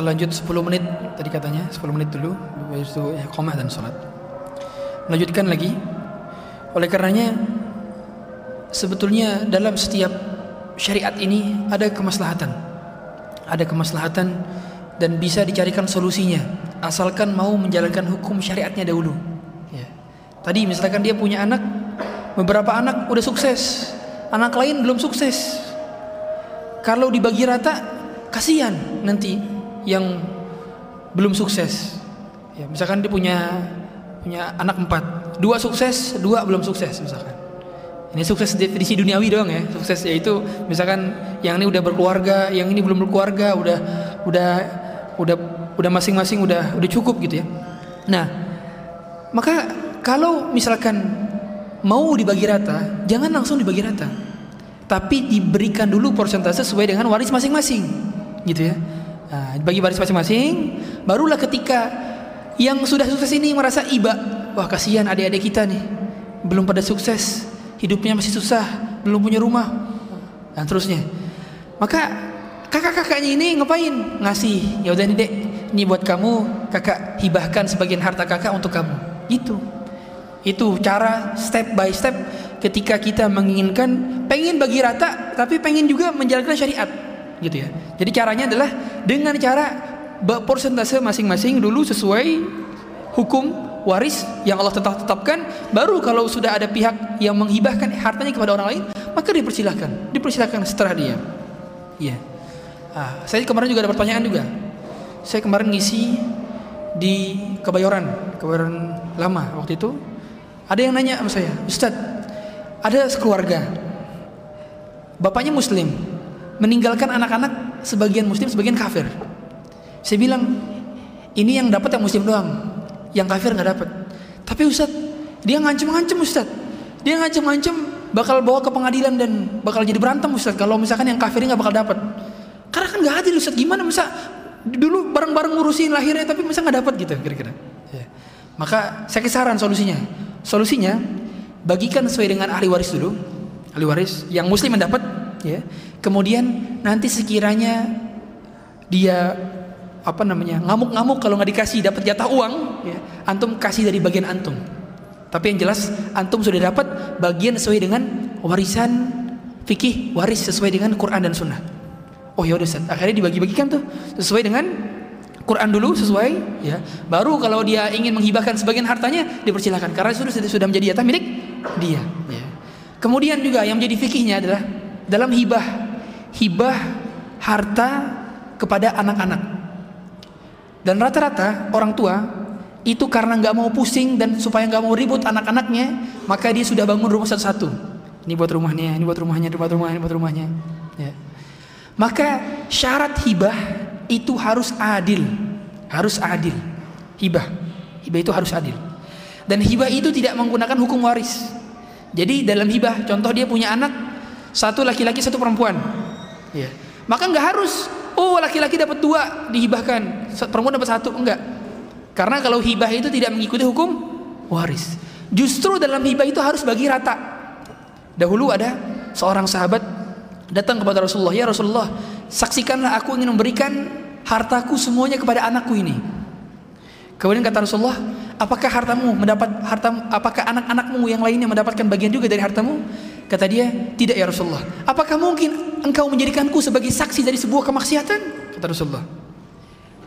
Lanjut 10 menit tadi katanya, 10 menit dulu itu ya qomah dan salat. Lanjutkan lagi. Oleh karenanya sebetulnya dalam setiap syariat ini ada kemaslahatan. Ada kemaslahatan dan bisa dicarikan solusinya asalkan mau menjalankan hukum syariatnya dahulu. Ya. Tadi misalkan dia punya anak, beberapa anak udah sukses, anak lain belum sukses. kalau dibagi rata kasihan nanti yang belum sukses. Ya, misalkan dia punya punya anak empat, dua sukses, dua belum sukses misalkan. Ini sukses definisi duniawi doang ya. Sukses yaitu misalkan yang ini udah berkeluarga, yang ini belum berkeluarga, udah udah udah udah masing-masing udah udah cukup gitu ya. Nah, maka kalau misalkan mau dibagi rata, jangan langsung dibagi rata. Tapi diberikan dulu persentase sesuai dengan waris masing-masing. Gitu ya. Bagi waris masing-masing, barulah ketika yang sudah sukses ini merasa iba, wah kasihan adik-adik kita nih, belum pada sukses hidupnya masih susah, belum punya rumah, dan terusnya. Maka kakak-kakaknya ini ngapain? Ngasih. Ya udah nih dek, ini buat kamu, kakak hibahkan sebagian harta kakak untuk kamu. Itu. Itu cara step by step ketika kita menginginkan pengen bagi rata tapi pengen juga menjalankan syariat gitu ya. Jadi caranya adalah dengan cara persentase masing-masing dulu sesuai hukum waris yang Allah tetap tetapkan. Baru kalau sudah ada pihak yang menghibahkan hartanya kepada orang lain maka dipersilahkan. Dipersilahkan setelah dia. Iya. Ah, saya kemarin juga ada pertanyaan juga. Saya kemarin ngisi di Kebayoran Kebayoran lama waktu itu. Ada yang nanya sama saya Ustadz ada sekeluarga bapaknya muslim meninggalkan anak-anak sebagian muslim sebagian kafir saya bilang ini yang dapat yang muslim doang yang kafir nggak dapat. Tapi Ustadz, dia ngancem-ngancem Ustadz. Dia ngancem-ngancem bakal bawa ke pengadilan dan bakal jadi berantem Ustadz kalau misalkan yang kafir nggak bakal dapat. Karena kan nggak adil Ustadz. Gimana masa dulu bareng-bareng ngurusin lahirnya tapi masa nggak dapat gitu kira-kira. Ya. Maka saya kisaran solusinya. Solusinya bagikan sesuai dengan ahli waris dulu. Ahli waris yang muslim mendapat ya. Kemudian nanti sekiranya dia apa namanya ngamuk-ngamuk kalau nggak dikasih dapat jatah uang ya, antum kasih dari bagian antum. Tapi yang jelas antum sudah dapat bagian sesuai dengan warisan fikih waris sesuai dengan Quran dan Sunnah. Oh ya udah akhirnya dibagi-bagikan tuh sesuai dengan Quran dulu sesuai ya. Baru kalau dia ingin menghibahkan sebagian hartanya dipersilahkan. Karena sudah sudah menjadi jatah milik dia ya. kemudian juga yang menjadi fikihnya adalah dalam hibah hibah harta kepada anak-anak dan rata-rata orang tua itu karena nggak mau pusing dan supaya nggak mau ribut anak-anaknya, maka dia sudah bangun rumah satu-satu. Ini buat rumahnya, ini buat rumahnya, ini buat rumahnya, ini buat rumahnya. Ya. Maka syarat hibah itu harus adil, harus adil. Hibah, hibah itu harus adil. Dan hibah itu tidak menggunakan hukum waris. Jadi dalam hibah, contoh dia punya anak satu laki-laki satu perempuan, ya. maka nggak harus Oh laki-laki dapat dua dihibahkan, perempuan dapat satu enggak. Karena kalau hibah itu tidak mengikuti hukum waris. Justru dalam hibah itu harus bagi rata. Dahulu ada seorang sahabat datang kepada Rasulullah, "Ya Rasulullah, saksikanlah aku ingin memberikan hartaku semuanya kepada anakku ini." Kemudian kata Rasulullah, "Apakah hartamu mendapat harta apakah anak-anakmu yang lainnya mendapatkan bagian juga dari hartamu?" Kata dia, tidak ya Rasulullah. Apakah mungkin engkau menjadikanku sebagai saksi dari sebuah kemaksiatan? Kata Rasulullah.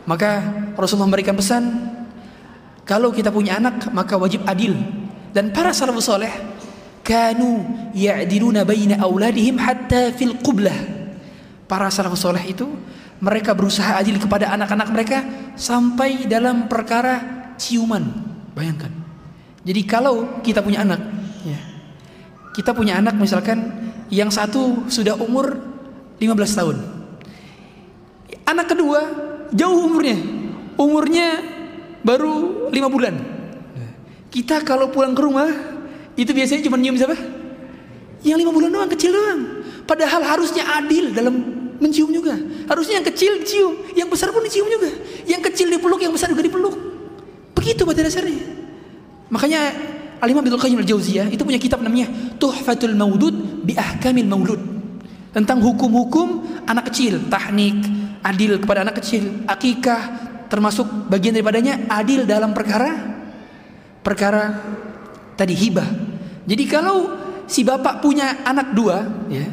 Maka Rasulullah memberikan pesan, kalau kita punya anak maka wajib adil. Dan para salafus soleh kanu ya'diluna baina auladihim hatta fil qublah. Para salafus soleh itu mereka berusaha adil kepada anak-anak mereka sampai dalam perkara ciuman. Bayangkan. Jadi kalau kita punya anak, kita punya anak misalkan yang satu sudah umur 15 tahun. Anak kedua jauh umurnya. Umurnya baru 5 bulan. Kita kalau pulang ke rumah itu biasanya cuma nyium siapa? Yang 5 bulan doang, kecil doang. Padahal harusnya adil dalam mencium juga. Harusnya yang kecil dicium, yang besar pun dicium juga. Yang kecil dipeluk, yang besar juga dipeluk. Begitu pada dasarnya. Makanya Al-Imam Ibnu Qayyim Al-Jauziyah itu punya kitab namanya Tuhfatul Maudud bi Ahkamil Maulud. Tentang hukum-hukum anak kecil, tahnik, adil kepada anak kecil, akikah termasuk bagian daripadanya adil dalam perkara perkara tadi hibah. Jadi kalau si bapak punya anak dua, ya,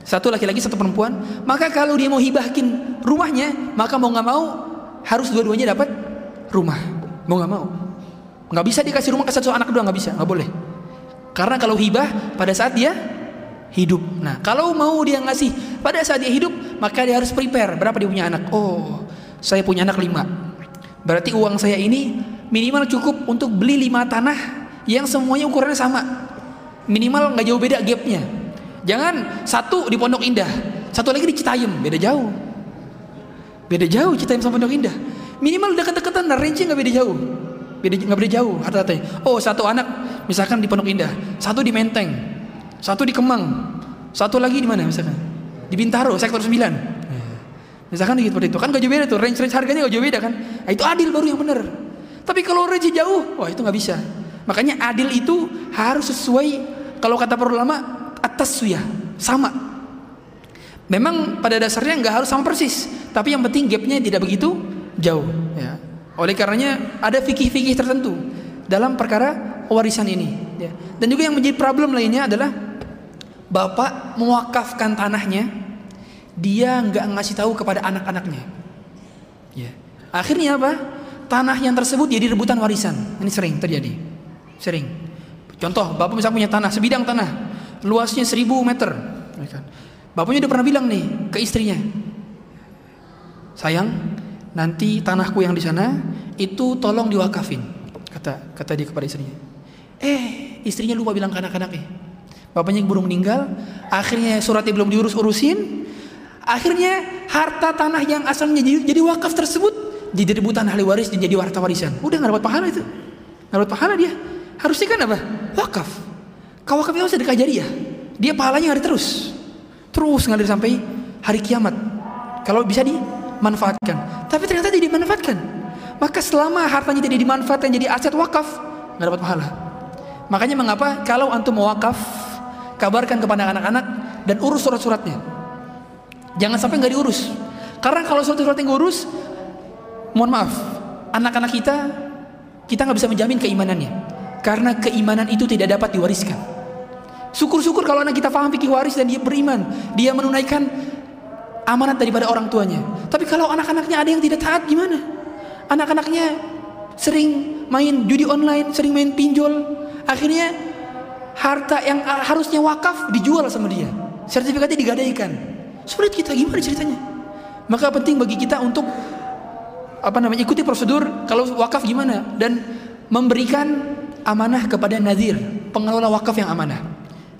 satu laki-laki satu perempuan, maka kalau dia mau hibahkin rumahnya, maka mau nggak mau harus dua-duanya dapat rumah. Mau nggak mau nggak bisa dikasih rumah ke satu anak kedua nggak bisa nggak boleh karena kalau hibah pada saat dia hidup nah kalau mau dia ngasih Pada saat dia hidup, maka dia harus prepare berapa dia punya anak. Oh, saya punya anak lima. Berarti uang saya ini minimal cukup untuk beli lima tanah yang semuanya ukurannya sama. Minimal nggak jauh beda gapnya. Jangan satu di Pondok Indah, satu lagi di Citayam, beda jauh. Beda jauh Citayam sama Pondok Indah. Minimal dekat-dekatan, range nggak beda jauh. Nggak beda jauh harta-hartanya. Oh satu anak misalkan di Pondok Indah, satu di Menteng, satu di Kemang, satu lagi di mana misalkan? Di Bintaro, sektor 9. Misalkan gitu seperti itu. Kan gak jauh beda tuh. Range range harganya gak jauh beda kan? Nah, itu adil baru yang benar. Tapi kalau range jauh wah itu nggak bisa. Makanya adil itu harus sesuai kalau kata para ulama atas suya sama. Memang pada dasarnya nggak harus sama persis. Tapi yang penting gapnya tidak begitu jauh ya oleh karenanya ada fikih-fikih tertentu dalam perkara warisan ini ya. dan juga yang menjadi problem lainnya adalah bapak mewakafkan tanahnya dia nggak ngasih tahu kepada anak-anaknya. Ya. Akhirnya apa? Tanah yang tersebut jadi rebutan warisan. Ini sering terjadi. Sering. Contoh, bapak misalnya punya tanah, sebidang tanah, luasnya 1000 meter. Ya kan? Bapaknya udah pernah bilang nih ke istrinya, sayang, nanti tanahku yang di sana itu tolong diwakafin. Kata kata dia kepada istrinya. Eh, istrinya lupa bilang ke anak-anaknya. Bapaknya burung meninggal, akhirnya suratnya belum diurus-urusin, Akhirnya harta tanah yang asalnya jadi, jadi wakaf tersebut jadi rebutan ahli waris dan jadi harta warisan. Udah nggak dapat pahala itu. Nggak dapat pahala dia. Harusnya kan apa? Wakaf. Kau wakaf itu sedekah jariah. Dia pahalanya hari terus. Terus ngalir sampai hari kiamat. Kalau bisa dimanfaatkan. Tapi ternyata tidak dimanfaatkan. Maka selama hartanya tidak dimanfaatkan jadi aset wakaf, nggak dapat pahala. Makanya mengapa kalau antum mau wakaf, kabarkan kepada anak-anak dan urus surat-suratnya. Jangan sampai nggak diurus. Karena kalau suatu-suatu yang urus, mohon maaf, anak-anak kita kita nggak bisa menjamin keimanannya. Karena keimanan itu tidak dapat diwariskan. Syukur-syukur kalau anak kita paham fikih waris dan dia beriman, dia menunaikan amanat daripada orang tuanya. Tapi kalau anak-anaknya ada yang tidak taat gimana? Anak-anaknya sering main judi online, sering main pinjol, akhirnya harta yang harusnya wakaf dijual sama dia. Sertifikatnya digadaikan. Sulit kita gimana ceritanya? Maka penting bagi kita untuk apa namanya ikuti prosedur kalau wakaf gimana dan memberikan amanah kepada nadir pengelola wakaf yang amanah.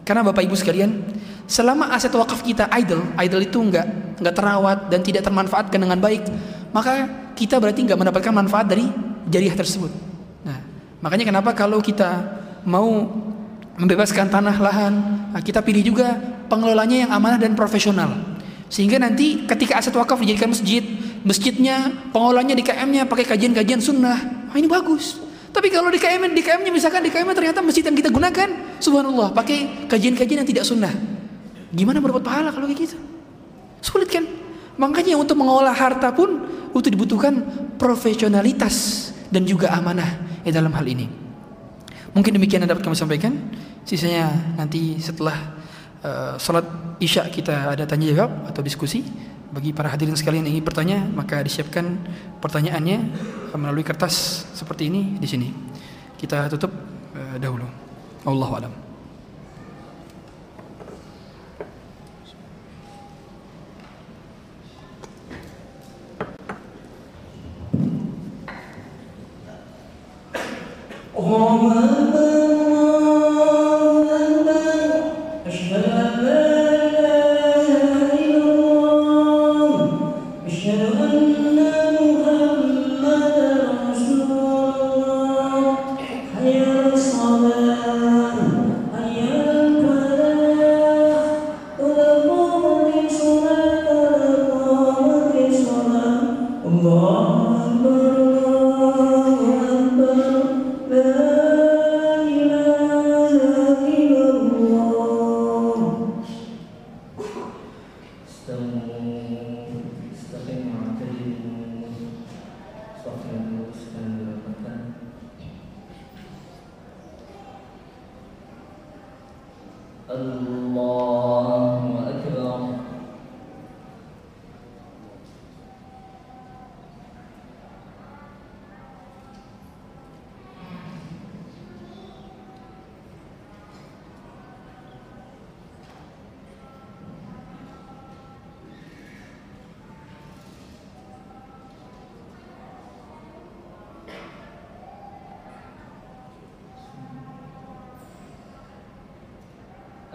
Karena Bapak Ibu sekalian, selama aset wakaf kita idle, idle itu enggak enggak terawat dan tidak termanfaatkan dengan baik, maka kita berarti enggak mendapatkan manfaat dari jariah tersebut. Nah, makanya kenapa kalau kita mau membebaskan tanah lahan, nah kita pilih juga pengelolanya yang amanah dan profesional. Sehingga nanti ketika aset wakaf dijadikan masjid, masjidnya pengelolanya di KM-nya pakai kajian-kajian sunnah, oh, ini bagus. Tapi kalau di KM di KM-nya misalkan di KM ternyata masjid yang kita gunakan, subhanallah, pakai kajian-kajian yang tidak sunnah. Gimana berbuat pahala kalau kayak gitu? Sulit kan? Makanya untuk mengolah harta pun itu dibutuhkan profesionalitas dan juga amanah di dalam hal ini. Mungkin demikian yang dapat kami sampaikan. Sisanya nanti setelah uh, salat isya kita ada tanya jawab atau diskusi bagi para hadirin sekalian yang ingin bertanya maka disiapkan pertanyaannya melalui kertas seperti ini di sini kita tutup uh, dahulu Allah alam Oh,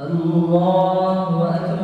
الله أكبر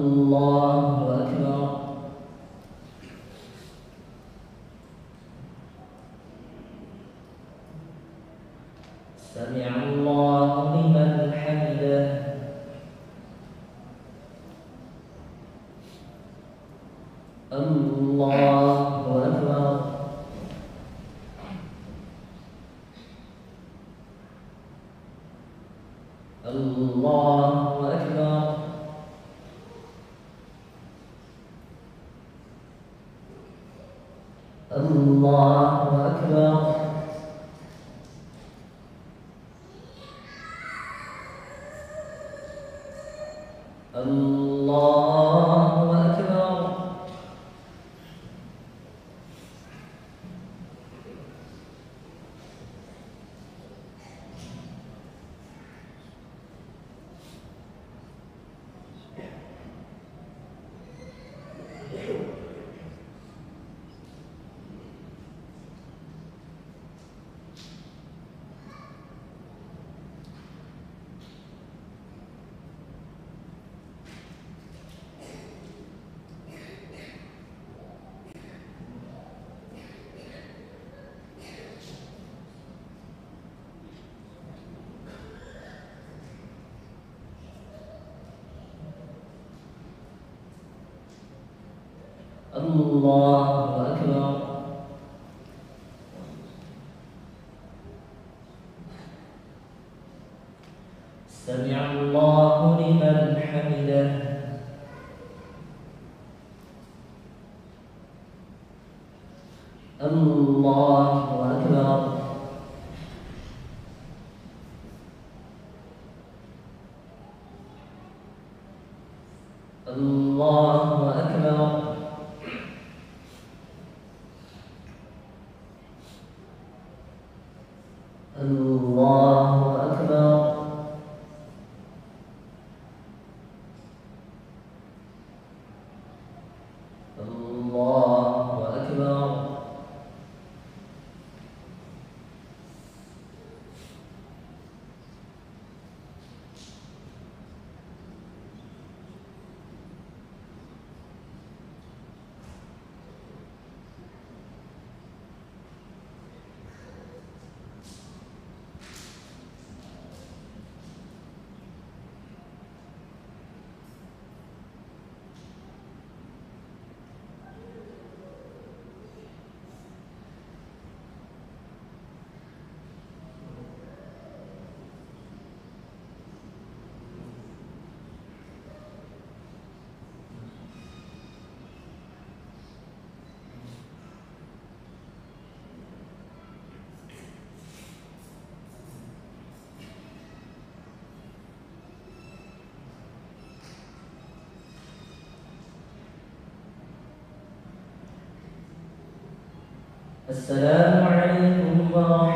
الله أكبر سمع الله لمن حمده الله أكبر الله أكبر الله أكبر الله أكبر الله أكبر سمع الله لمن حمده الله أكبر الله أكبر الله أكبر الله أكبر السلام عليكم ورحمة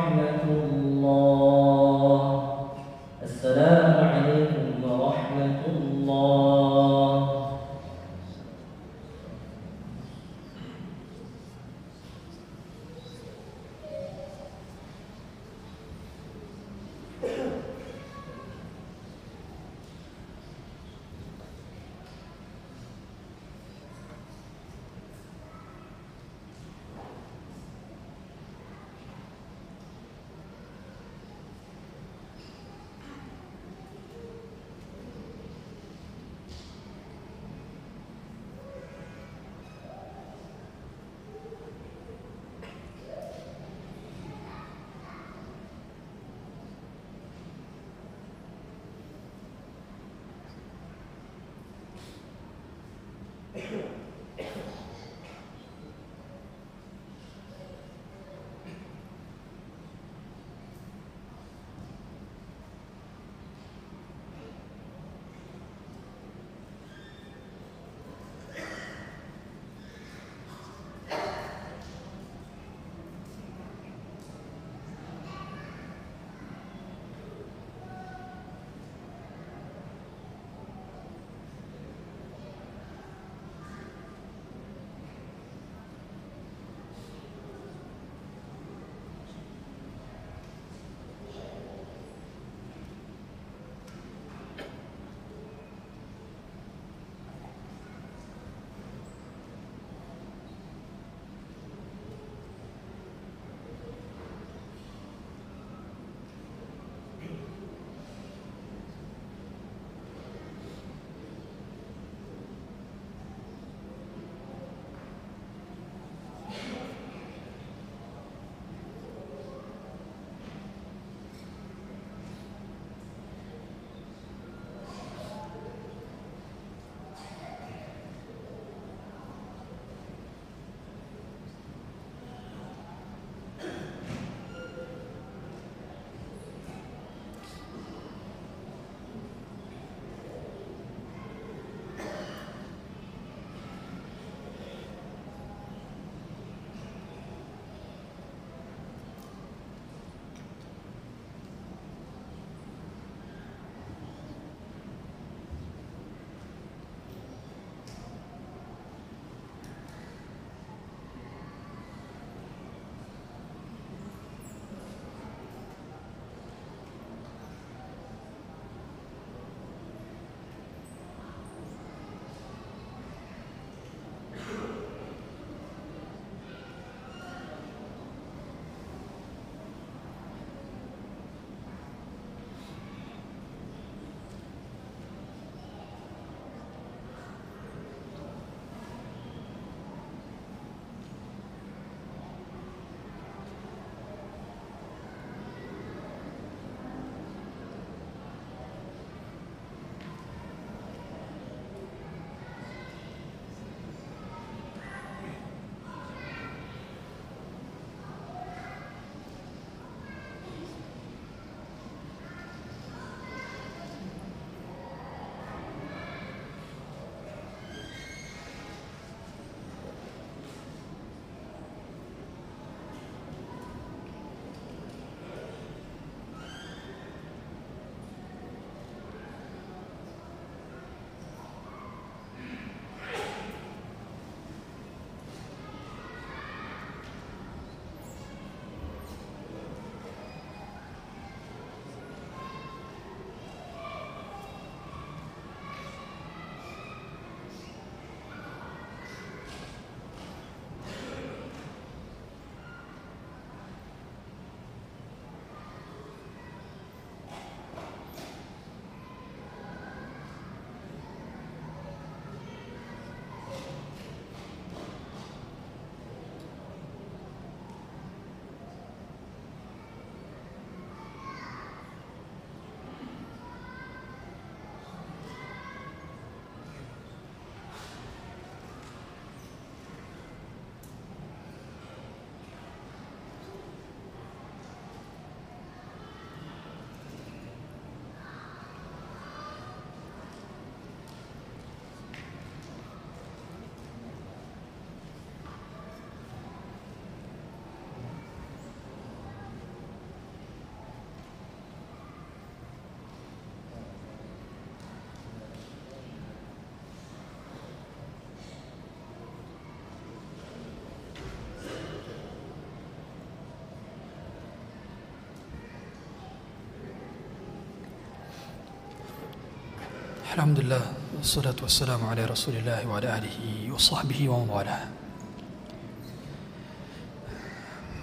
Alhamdulillah Wassalatu wassalamu ala rasulillah Wa ala alihi wa sahbihi wa mawala.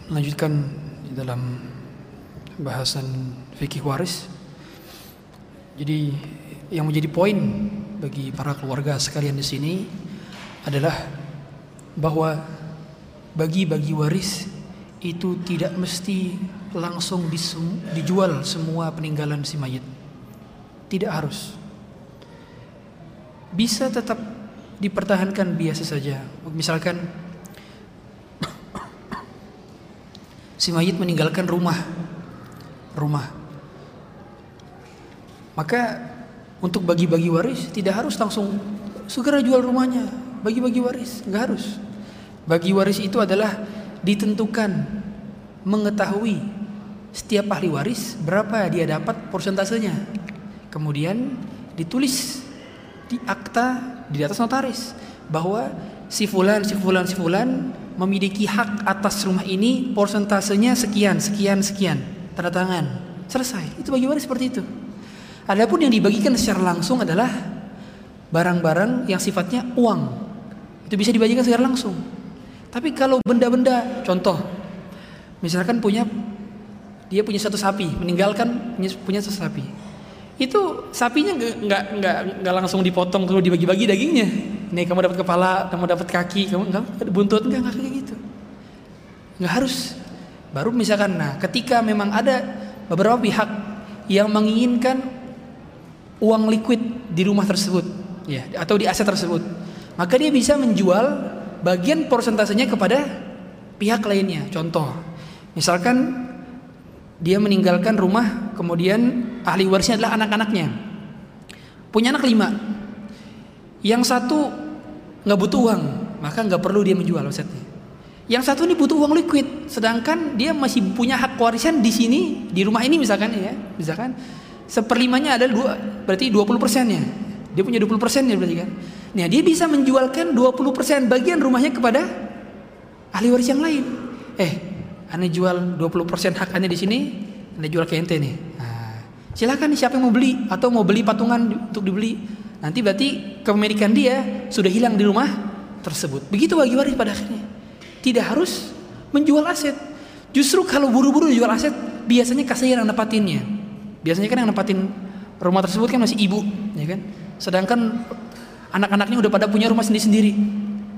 Melanjutkan dalam Bahasan fikih waris. Jadi Yang menjadi poin Bagi para keluarga sekalian di sini Adalah Bahwa Bagi-bagi waris Itu tidak mesti Langsung dijual Semua peninggalan si mayit. Tidak harus bisa tetap dipertahankan biasa saja. Misalkan si mayit meninggalkan rumah, rumah. Maka untuk bagi-bagi waris tidak harus langsung segera jual rumahnya, bagi-bagi waris, nggak harus. Bagi waris itu adalah ditentukan mengetahui setiap ahli waris berapa dia dapat persentasenya. Kemudian ditulis di akta di atas notaris bahwa si fulan si fulan si fulan memiliki hak atas rumah ini persentasenya sekian sekian sekian. Tanda tangan. Selesai. Itu waris seperti itu? Adapun yang dibagikan secara langsung adalah barang-barang yang sifatnya uang. Itu bisa dibagikan secara langsung. Tapi kalau benda-benda contoh misalkan punya dia punya satu sapi meninggalkan punya, punya satu sapi itu sapinya nggak nggak nggak langsung dipotong terus dibagi-bagi dagingnya. Nih kamu dapat kepala, kamu dapat kaki, kamu nggak buntut nggak kayak gitu. Nggak harus. Baru misalkan, nah ketika memang ada beberapa pihak yang menginginkan uang liquid di rumah tersebut, ya atau di aset tersebut, maka dia bisa menjual bagian persentasenya kepada pihak lainnya. Contoh, misalkan dia meninggalkan rumah, kemudian ahli warisnya adalah anak-anaknya. Punya anak lima. Yang satu nggak butuh uang, maka nggak perlu dia menjual asetnya. Yang satu ini butuh uang liquid, sedangkan dia masih punya hak warisan di sini, di rumah ini misalkan ya, misalkan seperlimanya ada dua, berarti 20 persennya. Dia punya 20 persennya berarti kan. Nah dia bisa menjualkan 20 persen bagian rumahnya kepada ahli waris yang lain. Eh anda jual 20% hak Anda di sini, Anda jual ke ente nih. Silakan siapa yang mau beli atau mau beli patungan untuk dibeli. Nanti berarti kepemilikan dia sudah hilang di rumah tersebut. Begitu bagi waris pada akhirnya. Tidak harus menjual aset. Justru kalau buru-buru jual aset, biasanya kasir yang nepatinnya. Biasanya kan yang nepatin rumah tersebut kan masih ibu, ya kan? Sedangkan anak-anaknya udah pada punya rumah sendiri-sendiri.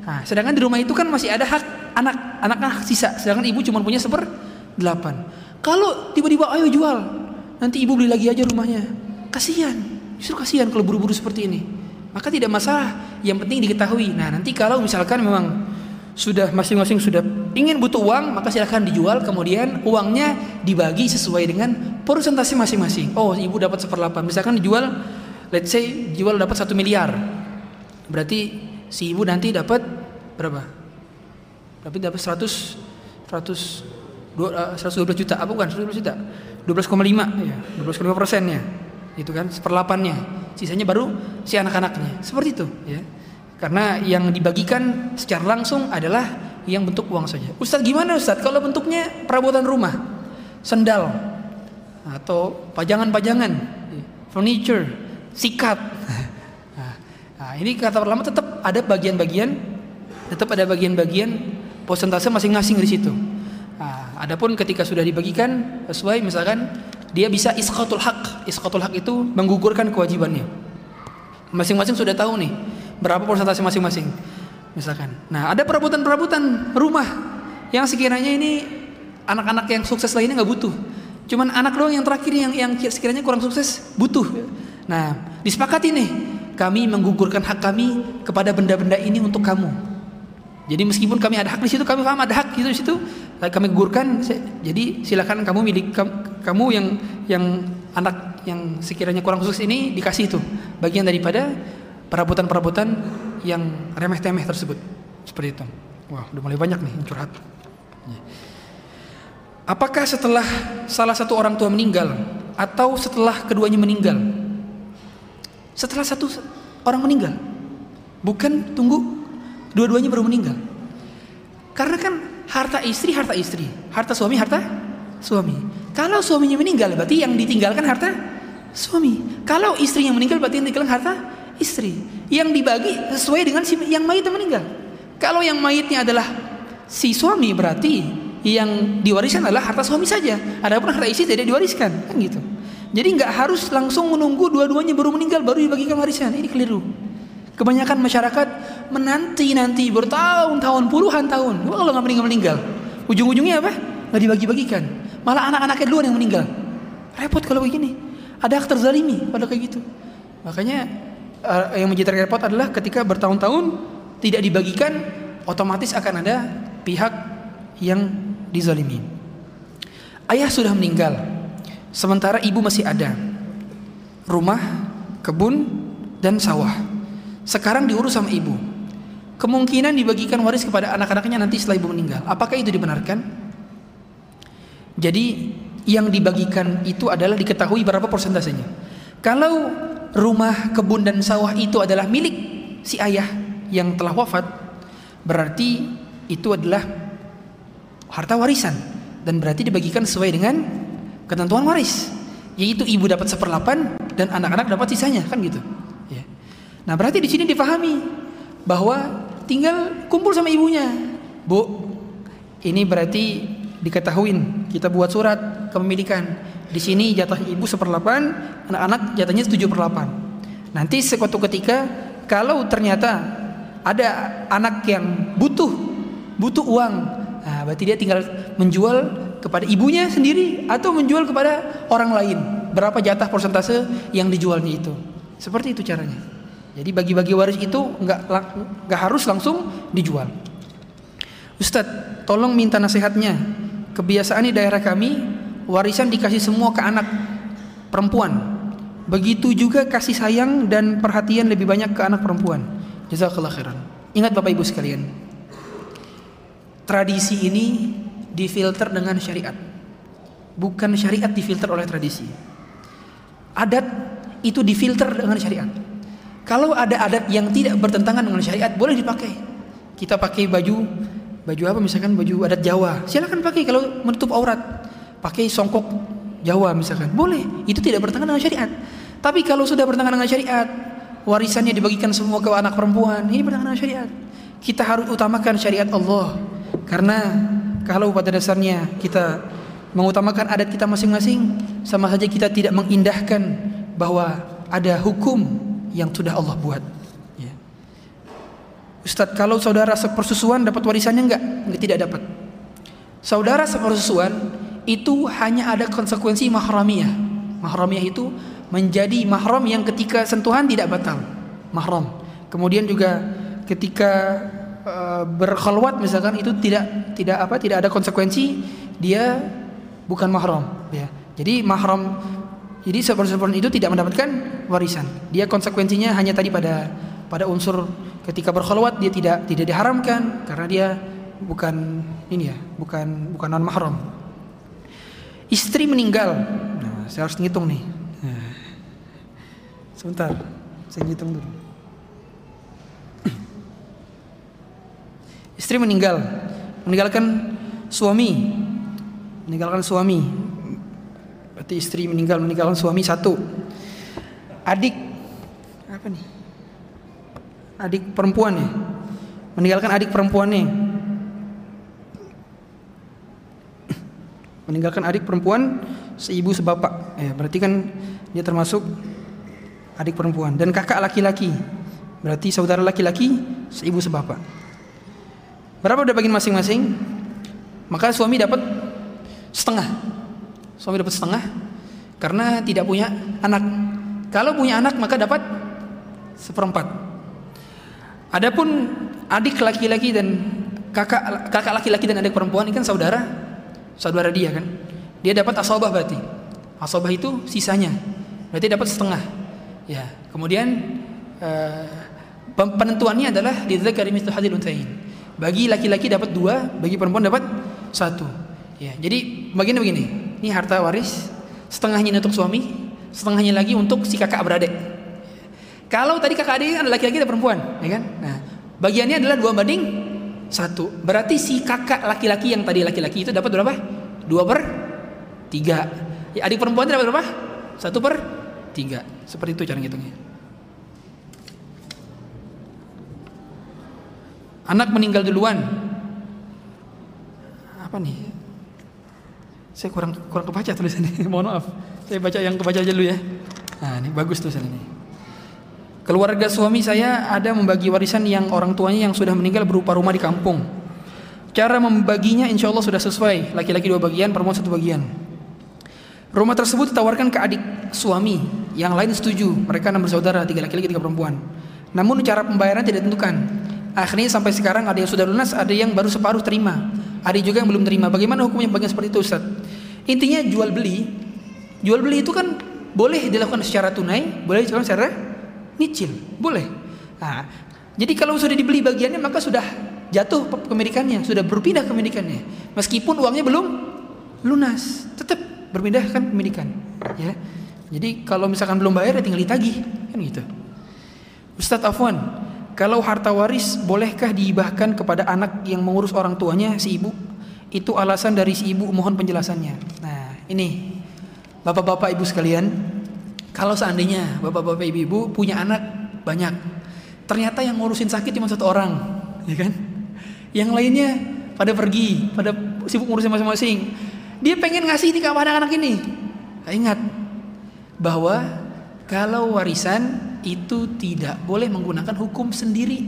Nah, sedangkan di rumah itu kan masih ada hak anak, anak-anak sisa. Sedangkan ibu cuma punya seper delapan. Kalau tiba-tiba ayo jual, nanti ibu beli lagi aja rumahnya. Kasihan, justru kasihan kalau buru-buru seperti ini. Maka tidak masalah, yang penting diketahui. Nah, nanti kalau misalkan memang sudah masing-masing sudah ingin butuh uang, maka silahkan dijual. Kemudian uangnya dibagi sesuai dengan persentase masing-masing. Oh, ibu dapat seperlapan. Misalkan dijual, let's say jual dapat satu miliar. Berarti si ibu nanti dapat berapa? Tapi dapat 100 100 112 juta apa bukan 112 juta 12,5 ya 12,5 persennya itu kan seperlapannya. Sisanya baru si anak-anaknya. Seperti itu ya karena yang dibagikan secara langsung adalah yang bentuk uang saja. Ustadz gimana Ustadz? Kalau bentuknya perabotan rumah sendal atau pajangan-pajangan furniture sikat. <laughs> Nah, ini kata ulama tetap ada bagian-bagian tetap ada bagian-bagian persentase masing-masing di situ. Adapun ketika sudah dibagikan sesuai misalkan dia bisa isqatul hak. Isqatul hak itu menggugurkan kewajibannya. Masing-masing sudah tahu nih berapa persentase masing-masing. Misalkan. Nah, ada perabotan-perabotan rumah yang sekiranya ini anak-anak yang sukses lainnya nggak butuh. Cuman anak doang yang terakhir yang yang sekiranya kurang sukses butuh. Nah, disepakati nih kami menggugurkan hak kami kepada benda-benda ini untuk kamu. Jadi meskipun kami ada hak di situ, kami paham ada hak di situ, kami gugurkan. Jadi silakan kamu milik kamu yang yang anak yang sekiranya kurang sukses ini dikasih itu bagian daripada perabotan-perabotan yang remeh-temeh tersebut. Seperti itu. Wah, udah mulai banyak nih curhat. Apakah setelah salah satu orang tua meninggal atau setelah keduanya meninggal setelah satu orang meninggal. Bukan tunggu dua-duanya baru meninggal. Karena kan harta istri harta istri, harta suami harta suami. Kalau suaminya meninggal berarti yang ditinggalkan harta Suami. Kalau istri yang meninggal berarti yang tinggal harta istri. Yang dibagi sesuai dengan si yang mayit yang meninggal. Kalau yang mayitnya adalah si suami berarti yang diwariskan adalah harta suami saja. Adapun harta istri tidak diwariskan, kan gitu. Jadi nggak harus langsung menunggu dua-duanya baru meninggal baru dibagikan warisan. Ini keliru. Kebanyakan masyarakat menanti-nanti bertahun-tahun, puluhan tahun. Wah, kalau nggak meninggal meninggal, ujung-ujungnya apa? Nggak dibagi-bagikan. Malah anak-anaknya duluan yang meninggal. Repot kalau begini. Ada hak terzalimi pada kayak gitu. Makanya uh, yang menjadi repot adalah ketika bertahun-tahun tidak dibagikan, otomatis akan ada pihak yang dizalimi. Ayah sudah meninggal, sementara ibu masih ada. Rumah, kebun, dan sawah sekarang diurus sama ibu. Kemungkinan dibagikan waris kepada anak-anaknya nanti setelah ibu meninggal. Apakah itu dibenarkan? Jadi yang dibagikan itu adalah diketahui berapa persentasenya. Kalau rumah, kebun dan sawah itu adalah milik si ayah yang telah wafat, berarti itu adalah harta warisan dan berarti dibagikan sesuai dengan ketentuan waris, yaitu ibu dapat seperlapan dan anak-anak dapat sisanya, kan gitu. Nah, berarti di sini difahami bahwa tinggal kumpul sama ibunya. Bu, ini berarti diketahuin kita buat surat kepemilikan. Di sini jatah ibu seperlapan, anak-anak jatahnya tujuh perlapan. Nanti suatu ketika kalau ternyata ada anak yang butuh butuh uang, nah, berarti dia tinggal menjual kepada ibunya sendiri atau menjual kepada orang lain. Berapa jatah persentase yang dijualnya itu? Seperti itu caranya. Jadi bagi-bagi waris itu nggak nggak harus langsung dijual. Ustadz, tolong minta nasihatnya. Kebiasaan di daerah kami warisan dikasih semua ke anak perempuan. Begitu juga kasih sayang dan perhatian lebih banyak ke anak perempuan. Jazakallah khairan. Ingat Bapak Ibu sekalian. Tradisi ini difilter dengan syariat. Bukan syariat difilter oleh tradisi. Adat itu difilter dengan syariat. Kalau ada adat yang tidak bertentangan dengan syariat boleh dipakai. Kita pakai baju baju apa misalkan baju adat Jawa. Silakan pakai kalau menutup aurat. Pakai songkok Jawa misalkan. Boleh. Itu tidak bertentangan dengan syariat. Tapi kalau sudah bertentangan dengan syariat, warisannya dibagikan semua ke anak perempuan, ini bertentangan dengan syariat. Kita harus utamakan syariat Allah. Karena kalau pada dasarnya kita mengutamakan adat kita masing-masing, sama saja kita tidak mengindahkan bahwa ada hukum yang sudah Allah buat. Ya. Ustadz, kalau saudara sepersusuan dapat warisannya enggak? Enggak tidak dapat. Saudara sepersusuan itu hanya ada konsekuensi mahramiyah. Mahramiyah itu menjadi mahram yang ketika sentuhan tidak batal. Mahram. Kemudian juga ketika uh, berkhalwat misalkan itu tidak tidak apa tidak ada konsekuensi dia bukan mahram ya. Jadi mahram jadi seperti itu tidak mendapatkan warisan. Dia konsekuensinya hanya tadi pada pada unsur ketika berkhulwat dia tidak tidak diharamkan karena dia bukan ini ya, bukan bukan non mahram. Istri meninggal. Nah, saya harus ngitung nih. Nah. Sebentar, saya ngitung dulu. Istri meninggal, meninggalkan suami, meninggalkan suami, Berarti istri meninggal meninggalkan suami satu. Adik apa nih? Adik perempuan ya. Meninggalkan adik perempuannya. Meninggalkan adik perempuan seibu sebapak. Ya, berarti kan dia termasuk adik perempuan dan kakak laki-laki. Berarti saudara laki-laki seibu sebapak. Berapa udah bagian masing-masing? Maka suami dapat setengah Suami dapat setengah karena tidak punya anak. Kalau punya anak maka dapat seperempat. Adapun adik laki-laki dan kakak kakak laki-laki dan adik perempuan ini kan saudara, saudara dia kan. Dia dapat asobah berarti. Asobah itu sisanya. Berarti dapat setengah. Ya. Kemudian uh, penentuannya adalah lidzakari mithlu hadil unthain. Bagi laki-laki dapat dua, bagi perempuan dapat satu. Ya. Jadi bagian begini ini harta waris setengahnya untuk suami setengahnya lagi untuk si kakak beradik kalau tadi kakak adik kan laki-laki dan perempuan ya kan nah bagiannya adalah dua banding satu berarti si kakak laki-laki yang tadi laki-laki itu dapat berapa dua per tiga ya, adik perempuan dapat berapa satu per tiga. Seperti itu cara ngitungnya. Anak meninggal duluan. Apa nih? Saya kurang kurang kebaca tulisannya. <laughs> Mohon maaf. Saya baca yang kebaca aja dulu ya. Nah, ini bagus tulisan ini. Keluarga suami saya ada membagi warisan yang orang tuanya yang sudah meninggal berupa rumah di kampung. Cara membaginya insya Allah sudah sesuai. Laki-laki dua bagian, perempuan satu bagian. Rumah tersebut ditawarkan ke adik suami. Yang lain setuju. Mereka enam bersaudara, tiga laki-laki, tiga perempuan. Namun cara pembayaran tidak ditentukan. Akhirnya sampai sekarang ada yang sudah lunas, ada yang baru separuh terima. Ada juga yang belum terima. Bagaimana hukumnya bagian seperti itu Ustaz? Intinya jual beli. Jual beli itu kan boleh dilakukan secara tunai, boleh dilakukan secara nyicil, boleh. Nah, jadi kalau sudah dibeli bagiannya maka sudah jatuh kepemilikannya, sudah berpindah kepemilikannya. Meskipun uangnya belum lunas, tetap berpindah kan pemilikan, ya. Jadi kalau misalkan belum bayar ya tinggal ditagih, kan gitu. Ustadz Afwan, kalau harta waris bolehkah dihibahkan kepada anak yang mengurus orang tuanya si ibu? Itu alasan dari si ibu mohon penjelasannya. Nah, ini Bapak-bapak Ibu sekalian, kalau seandainya Bapak-bapak Ibu-ibu punya anak banyak, ternyata yang ngurusin sakit cuma satu orang, ya kan? Yang lainnya pada pergi, pada sibuk ngurusin masing-masing. Dia pengen ngasih ini ke anak-anak ini. Nah, ingat bahwa kalau warisan itu tidak boleh menggunakan hukum sendiri.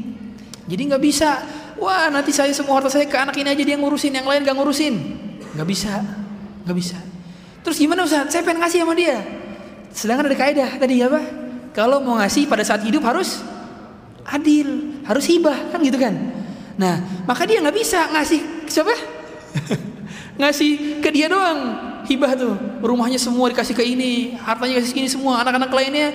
Jadi nggak bisa, wah nanti saya semua harta saya ke anak ini aja dia ngurusin, yang lain gak ngurusin. Nggak bisa, nggak bisa. Terus gimana Ustaz? Saya pengen ngasih sama dia. Sedangkan ada kaidah tadi apa? Kalau mau ngasih pada saat hidup harus adil, harus hibah kan gitu kan. Nah, maka dia nggak bisa ngasih siapa? <laughs> ngasih ke dia doang hibah tuh. Rumahnya semua dikasih ke ini, hartanya kasih ini semua, anak-anak lainnya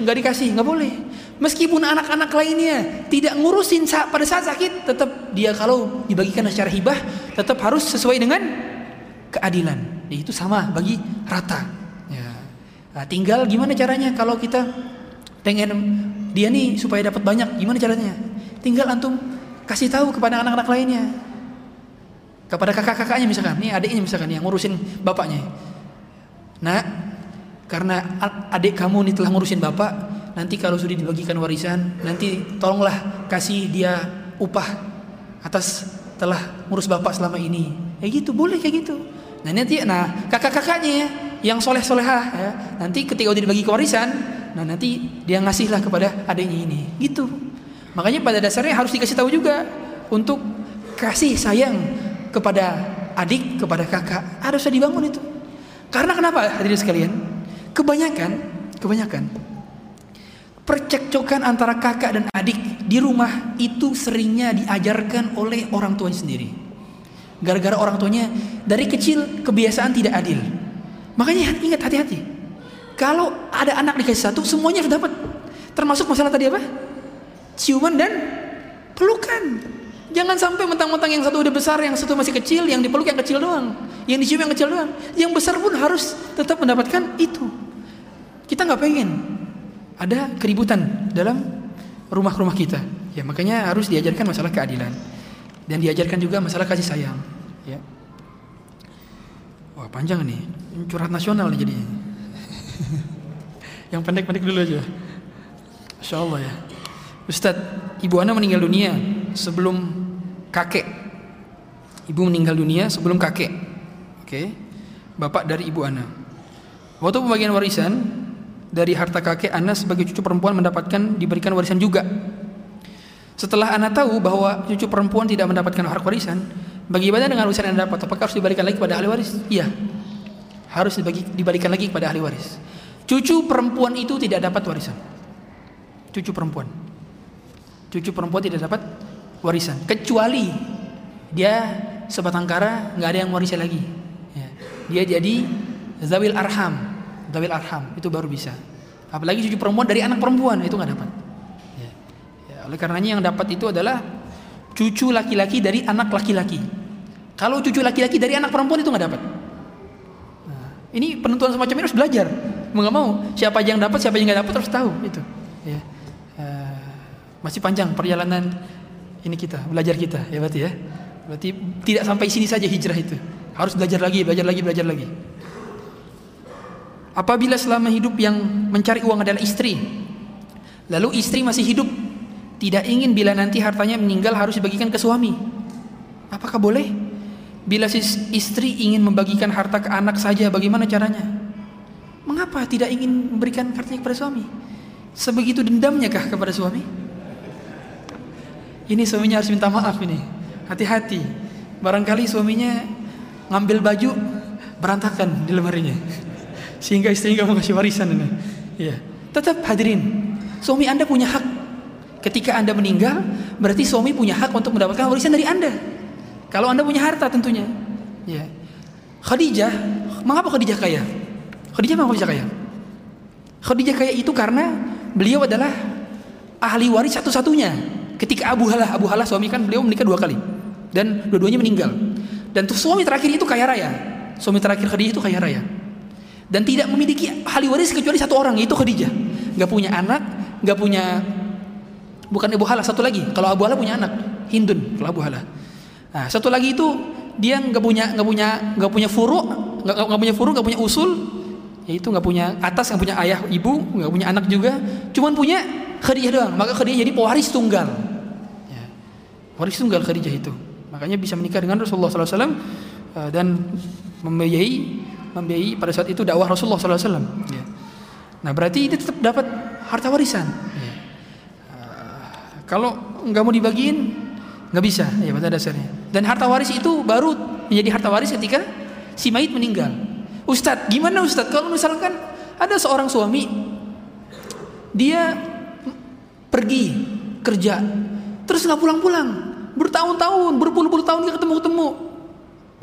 nggak dikasih, nggak boleh. Meskipun anak-anak lainnya tidak ngurusin saat, pada saat sakit, tetap dia kalau dibagikan secara hibah, tetap harus sesuai dengan keadilan. Ya, itu sama bagi rata. Ya. Nah, tinggal gimana caranya kalau kita pengen dia nih supaya dapat banyak, gimana caranya? Tinggal antum kasih tahu kepada anak-anak lainnya. Kepada kakak-kakaknya misalkan, nih adiknya misalkan yang ngurusin bapaknya. Nah, karena adik kamu nih telah ngurusin bapak, nanti kalau sudah dibagikan warisan, nanti tolonglah kasih dia upah atas telah ngurus bapak selama ini. Ya gitu, boleh kayak gitu. Nah nanti, nah kakak-kakaknya ya, yang soleh solehah, ya, nanti ketika udah dibagi ke warisan, nah nanti dia ngasihlah kepada adiknya ini, gitu. Makanya pada dasarnya harus dikasih tahu juga untuk kasih sayang kepada adik, kepada kakak harus dibangun itu. Karena kenapa hadirin sekalian? Kebanyakan, kebanyakan percekcokan antara kakak dan adik di rumah itu seringnya diajarkan oleh orang tuanya sendiri. Gara-gara orang tuanya dari kecil kebiasaan tidak adil. Makanya ingat hati-hati. Kalau ada anak dikasih satu, semuanya harus dapat. Termasuk masalah tadi apa? Ciuman dan pelukan. Jangan sampai mentang-mentang yang satu udah besar, yang satu masih kecil, yang dipeluk yang kecil doang, yang dicium yang kecil doang. Yang besar pun harus tetap mendapatkan itu. Kita nggak pengen ada keributan dalam rumah-rumah kita. Ya makanya harus diajarkan masalah keadilan dan diajarkan juga masalah kasih sayang. Ya. Wah panjang nih, curhat nasional nih jadinya. <laughs> Yang pendek-pendek dulu aja. Masya Allah ya. Ustadz, ibu Ana meninggal dunia sebelum kakek. Ibu meninggal dunia sebelum kakek. Oke. Bapak dari ibu Ana. Waktu pembagian warisan dari harta kakek Ana sebagai cucu perempuan mendapatkan diberikan warisan juga. Setelah Ana tahu bahwa cucu perempuan tidak mendapatkan hak warisan, bagaimana dengan warisan yang dapat? Apakah harus dibalikan lagi kepada ahli waris? Iya. Harus dibagi, dibalikan lagi kepada ahli waris. Cucu perempuan itu tidak dapat warisan. Cucu perempuan. Cucu perempuan tidak dapat warisan kecuali dia sebatang kara nggak ada yang warisnya lagi. Ya. Dia jadi zawil arham, zawil arham itu baru bisa. Apalagi cucu perempuan dari anak perempuan itu nggak dapat. Ya. Ya, oleh karenanya yang dapat itu adalah cucu laki-laki dari anak laki-laki. Kalau cucu laki-laki dari anak perempuan itu nggak dapat. Nah, ini penentuan semacam ini harus belajar. Mau nggak mau, siapa aja yang dapat, siapa yang nggak dapat harus tahu itu. Ya. Uh, masih panjang perjalanan ini kita belajar kita ya berarti ya. Berarti tidak sampai sini saja hijrah itu. Harus belajar lagi, belajar lagi, belajar lagi. Apabila selama hidup yang mencari uang adalah istri, lalu istri masih hidup, tidak ingin bila nanti hartanya meninggal harus dibagikan ke suami. Apakah boleh? Bila si istri ingin membagikan harta ke anak saja, bagaimana caranya? Mengapa tidak ingin memberikan hartanya kepada suami? Sebegitu dendamnya kah kepada suami? Ini suaminya harus minta maaf ini. Hati-hati. Barangkali suaminya ngambil baju berantakan di lemarinya sehingga istrinya mau kasih warisan ini. Ya. Tetap hadirin, suami Anda punya hak. Ketika Anda meninggal, berarti suami punya hak untuk mendapatkan warisan dari Anda. Kalau Anda punya harta tentunya. Ya. Khadijah, mengapa Khadijah kaya? Khadijah mengapa Khadijah kaya? Khadijah kaya itu karena beliau adalah ahli waris satu-satunya. Ketika Abu Halah, Abu Halah suami kan beliau menikah dua kali dan dua-duanya meninggal. Dan tuh suami terakhir itu kaya raya. Suami terakhir Khadijah itu kaya raya dan tidak memiliki ahli waris kecuali satu orang yaitu Khadijah. Nggak punya anak nggak punya bukan Abu Halah satu lagi. Kalau Abu Halah punya anak Hindun kalau Abu Halah. Nah, satu lagi itu dia nggak punya nggak punya nggak punya furu nggak punya furu nggak punya usul yaitu nggak punya atas nggak punya ayah ibu nggak punya anak juga. Cuman punya Khadijah doang. Maka Khadijah jadi pewaris tunggal. Ya. waris tunggal Khadijah itu. Makanya bisa menikah dengan Rasulullah SAW eh, dan membiayai membiayai pada saat itu dakwah Rasulullah SAW. Ya. Nah berarti ini tetap dapat harta warisan. Ya. Uh, kalau nggak mau dibagiin nggak bisa ya pada dasarnya. Dan harta waris itu baru menjadi harta waris ketika si mayit meninggal. Ustadz, gimana Ustadz kalau misalkan ada seorang suami dia pergi kerja terus nggak pulang-pulang bertahun-tahun berpuluh-puluh tahun nggak ketemu-ketemu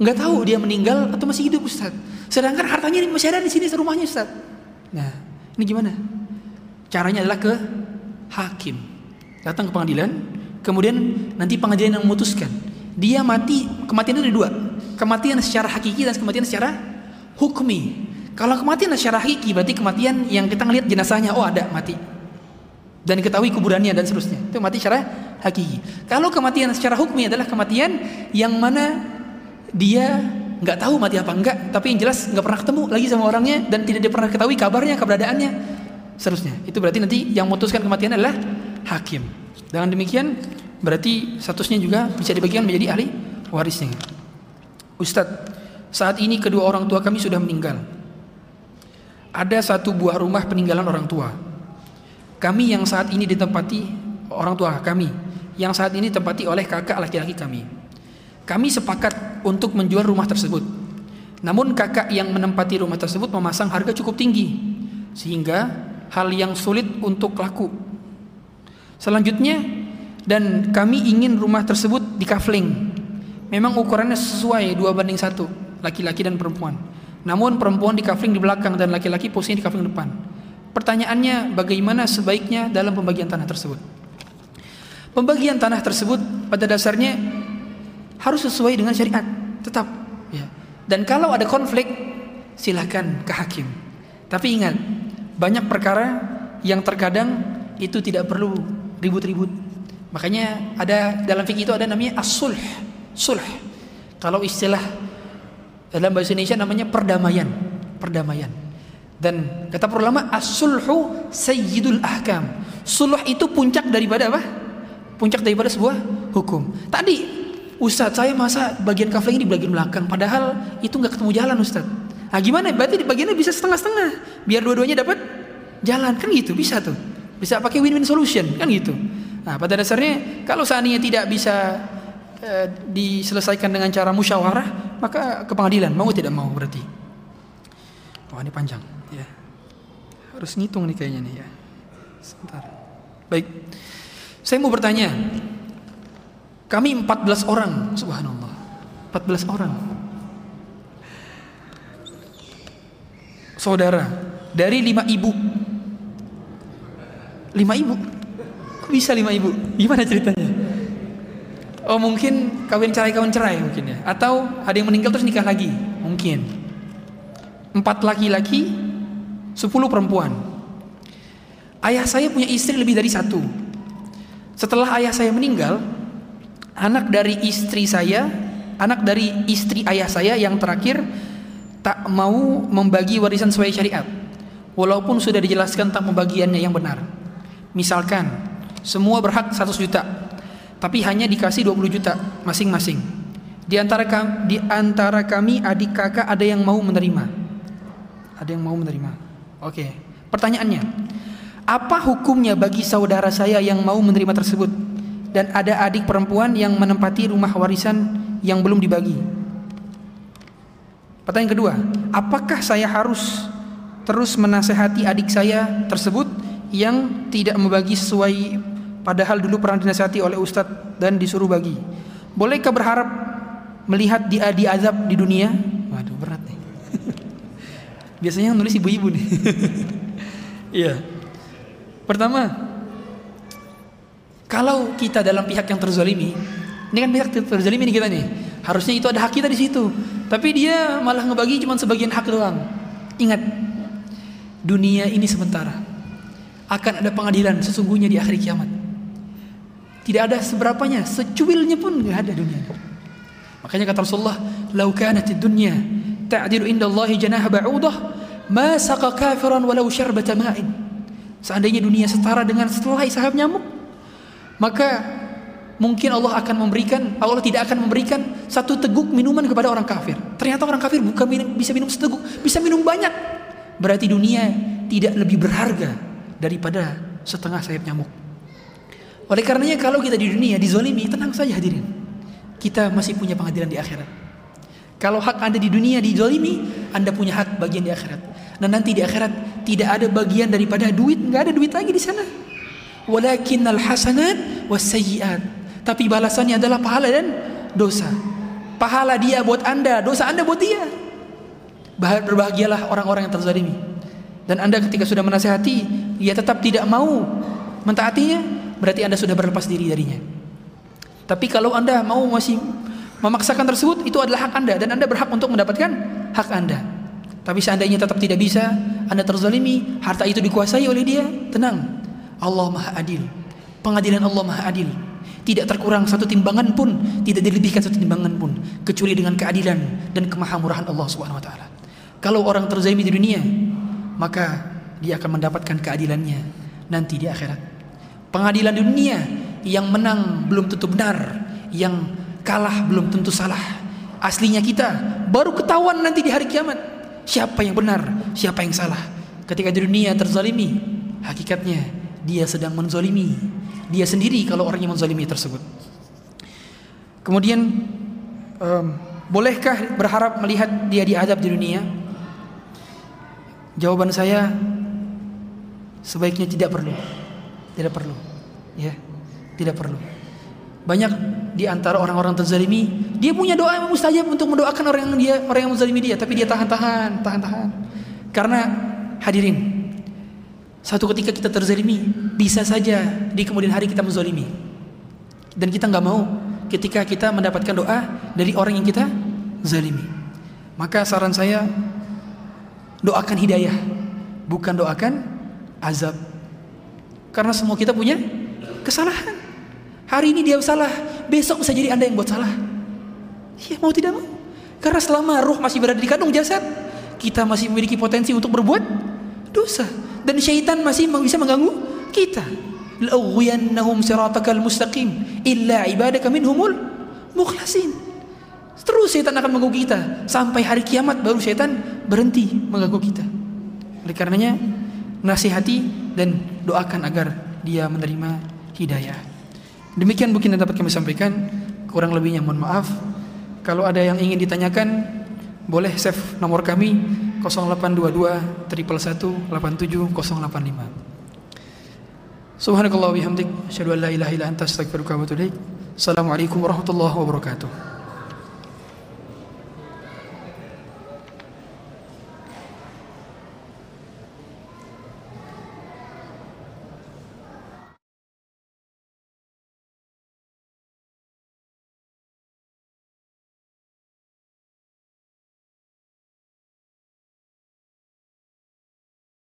nggak tahu dia meninggal atau masih hidup Ustadz Sedangkan hartanya masih ada di sini rumahnya Ustaz. Nah, ini gimana? Caranya adalah ke hakim. Datang ke pengadilan, kemudian nanti pengadilan yang memutuskan. Dia mati, kematian itu ada dua. Kematian secara hakiki dan kematian secara hukmi. Kalau kematian secara hakiki berarti kematian yang kita ngelihat jenazahnya, oh ada mati. Dan diketahui kuburannya dan seterusnya. Itu mati secara hakiki. Kalau kematian secara hukmi adalah kematian yang mana dia nggak tahu mati apa enggak, tapi yang jelas nggak pernah ketemu lagi sama orangnya dan tidak dia pernah ketahui kabarnya, keberadaannya, seterusnya. Itu berarti nanti yang memutuskan kematian adalah hakim. Dengan demikian berarti statusnya juga bisa dibagikan menjadi ahli warisnya. Ustadz, saat ini kedua orang tua kami sudah meninggal. Ada satu buah rumah peninggalan orang tua. Kami yang saat ini ditempati orang tua kami, yang saat ini ditempati oleh kakak laki-laki kami. Kami sepakat untuk menjual rumah tersebut. Namun kakak yang menempati rumah tersebut memasang harga cukup tinggi sehingga hal yang sulit untuk laku. Selanjutnya dan kami ingin rumah tersebut di kafling. Memang ukurannya sesuai dua banding satu laki-laki dan perempuan. Namun perempuan di kafling di belakang dan laki-laki posisi di kafling depan. Pertanyaannya bagaimana sebaiknya dalam pembagian tanah tersebut? Pembagian tanah tersebut pada dasarnya harus sesuai dengan syariat tetap ya. dan kalau ada konflik silahkan ke hakim. Tapi ingat banyak perkara yang terkadang itu tidak perlu ribut-ribut. Makanya ada dalam fikih itu ada namanya as-sulh sulh. Kalau istilah dalam bahasa Indonesia namanya perdamaian perdamaian. Dan kata para ulama as-sulhu sayyidul ahkam. Sulh itu puncak daripada apa? Puncak daripada sebuah hukum. Tadi Ustadz saya masa bagian kafling ini di bagian belakang padahal itu nggak ketemu jalan Ustadz. Nah gimana? Berarti di bagiannya bisa setengah-setengah biar dua-duanya dapat jalan. Kan gitu bisa tuh. Bisa pakai win-win solution kan gitu. Nah pada dasarnya kalau seandainya tidak bisa e, diselesaikan dengan cara musyawarah maka ke pengadilan. Mau tidak mau berarti. Wah ini panjang. Ya. Harus ngitung nih kayaknya nih ya. Sebentar. Baik. Saya mau bertanya kami 14 orang, subhanallah. 14 orang. Saudara, dari lima ibu. Lima ibu? Kok bisa lima ibu? Gimana ceritanya? Oh mungkin kawin cerai kawin cerai mungkin ya. Atau ada yang meninggal terus nikah lagi, mungkin. Empat laki-laki, sepuluh perempuan. Ayah saya punya istri lebih dari satu. Setelah ayah saya meninggal, anak dari istri saya, anak dari istri ayah saya yang terakhir tak mau membagi warisan sesuai syariat. walaupun sudah dijelaskan tentang pembagiannya yang benar. Misalkan semua berhak 100 juta, tapi hanya dikasih 20 juta masing-masing. Di antara kami, di antara kami adik kakak ada yang mau menerima. Ada yang mau menerima. Oke. Pertanyaannya, apa hukumnya bagi saudara saya yang mau menerima tersebut? Dan ada adik perempuan yang menempati rumah warisan yang belum dibagi. Pertanyaan kedua, apakah saya harus terus menasehati adik saya tersebut yang tidak membagi sesuai padahal dulu pernah dinasihati oleh ustadz dan disuruh bagi? Bolehkah berharap melihat dia diazab di dunia? Waduh berat nih. <laughs> Biasanya nulis ibu-ibu nih. <laughs> Iya. Pertama, kalau kita dalam pihak yang terzalimi, ini kan pihak terzalimi nih kita nih. Harusnya itu ada hak kita di situ. Tapi dia malah ngebagi cuma sebagian hak doang. Ingat, dunia ini sementara. Akan ada pengadilan sesungguhnya di akhir kiamat. Tidak ada seberapanya, secuilnya pun nggak ada dunia. Makanya kata Rasulullah, "Lau kanatid dunya ta'dilu indallahi janaha ba'udah, ma saqa kafiran walau syarbata ma'in." Seandainya dunia setara dengan setelah sahab nyamuk, maka mungkin Allah akan memberikan Allah tidak akan memberikan satu teguk minuman kepada orang kafir. Ternyata orang kafir bukan minum, bisa minum seteguk, bisa minum banyak. Berarti dunia tidak lebih berharga daripada setengah sayap nyamuk. Oleh karenanya kalau kita di dunia dizolimi, tenang saja hadirin. Kita masih punya pengadilan di akhirat. Kalau hak Anda di dunia dizolimi, Anda punya hak bagian di akhirat. Dan nanti di akhirat tidak ada bagian daripada duit, nggak ada duit lagi di sana. Walakinnal hasanat wasayyiat. Tapi balasannya adalah pahala dan dosa. Pahala dia buat Anda, dosa Anda buat dia. Berbahagialah orang-orang yang terzalimi. Dan Anda ketika sudah menasehati, dia tetap tidak mau mentaatinya, berarti Anda sudah berlepas diri darinya. Tapi kalau Anda mau masih memaksakan tersebut, itu adalah hak Anda dan Anda berhak untuk mendapatkan hak Anda. Tapi seandainya tetap tidak bisa, Anda terzalimi, harta itu dikuasai oleh dia, tenang. Allah Maha Adil. Pengadilan Allah Maha Adil. Tidak terkurang satu timbangan pun, tidak dilebihkan satu timbangan pun, kecuali dengan keadilan dan kemahamurahan Allah Subhanahu wa taala. Kalau orang terzalimi di dunia, maka dia akan mendapatkan keadilannya nanti di akhirat. Pengadilan di dunia yang menang belum tentu benar, yang kalah belum tentu salah. Aslinya kita baru ketahuan nanti di hari kiamat siapa yang benar, siapa yang salah. Ketika di dunia terzalimi, hakikatnya dia sedang menzalimi dia sendiri kalau orang yang menzalimi tersebut. Kemudian um, bolehkah berharap melihat dia diadab di dunia? Jawaban saya sebaiknya tidak perlu. Tidak perlu. Ya, tidak perlu. Banyak di antara orang-orang terzalimi, dia punya doa yang mustajab untuk mendoakan orang yang dia orang yang menzalimi dia, tapi dia tahan-tahan, tahan-tahan. Karena hadirin, satu ketika kita terzalimi, bisa saja di kemudian hari kita menzalimi. Dan kita nggak mau ketika kita mendapatkan doa dari orang yang kita zalimi. Maka saran saya doakan hidayah, bukan doakan azab. Karena semua kita punya kesalahan. Hari ini dia salah, besok bisa jadi Anda yang buat salah. Ya mau tidak mau. Karena selama roh masih berada di kandung jasad, kita masih memiliki potensi untuk berbuat dosa dan syaitan masih bisa mengganggu kita. La'ughwiyannahum siratakal mustaqim illa ibadaka minhumul mukhlasin. Terus syaitan akan mengganggu kita sampai hari kiamat baru syaitan berhenti mengganggu kita. Oleh karenanya nasihati dan doakan agar dia menerima hidayah. Demikian mungkin yang dapat kami sampaikan. Kurang lebihnya mohon maaf. Kalau ada yang ingin ditanyakan boleh save nomor kami 0822 triple 1 87 085. Subhanakallah bihamdik asyhadu an la ilaha illa anta astaghfiruka wa. Assalamualaikum warahmatullahi wabarakatuh.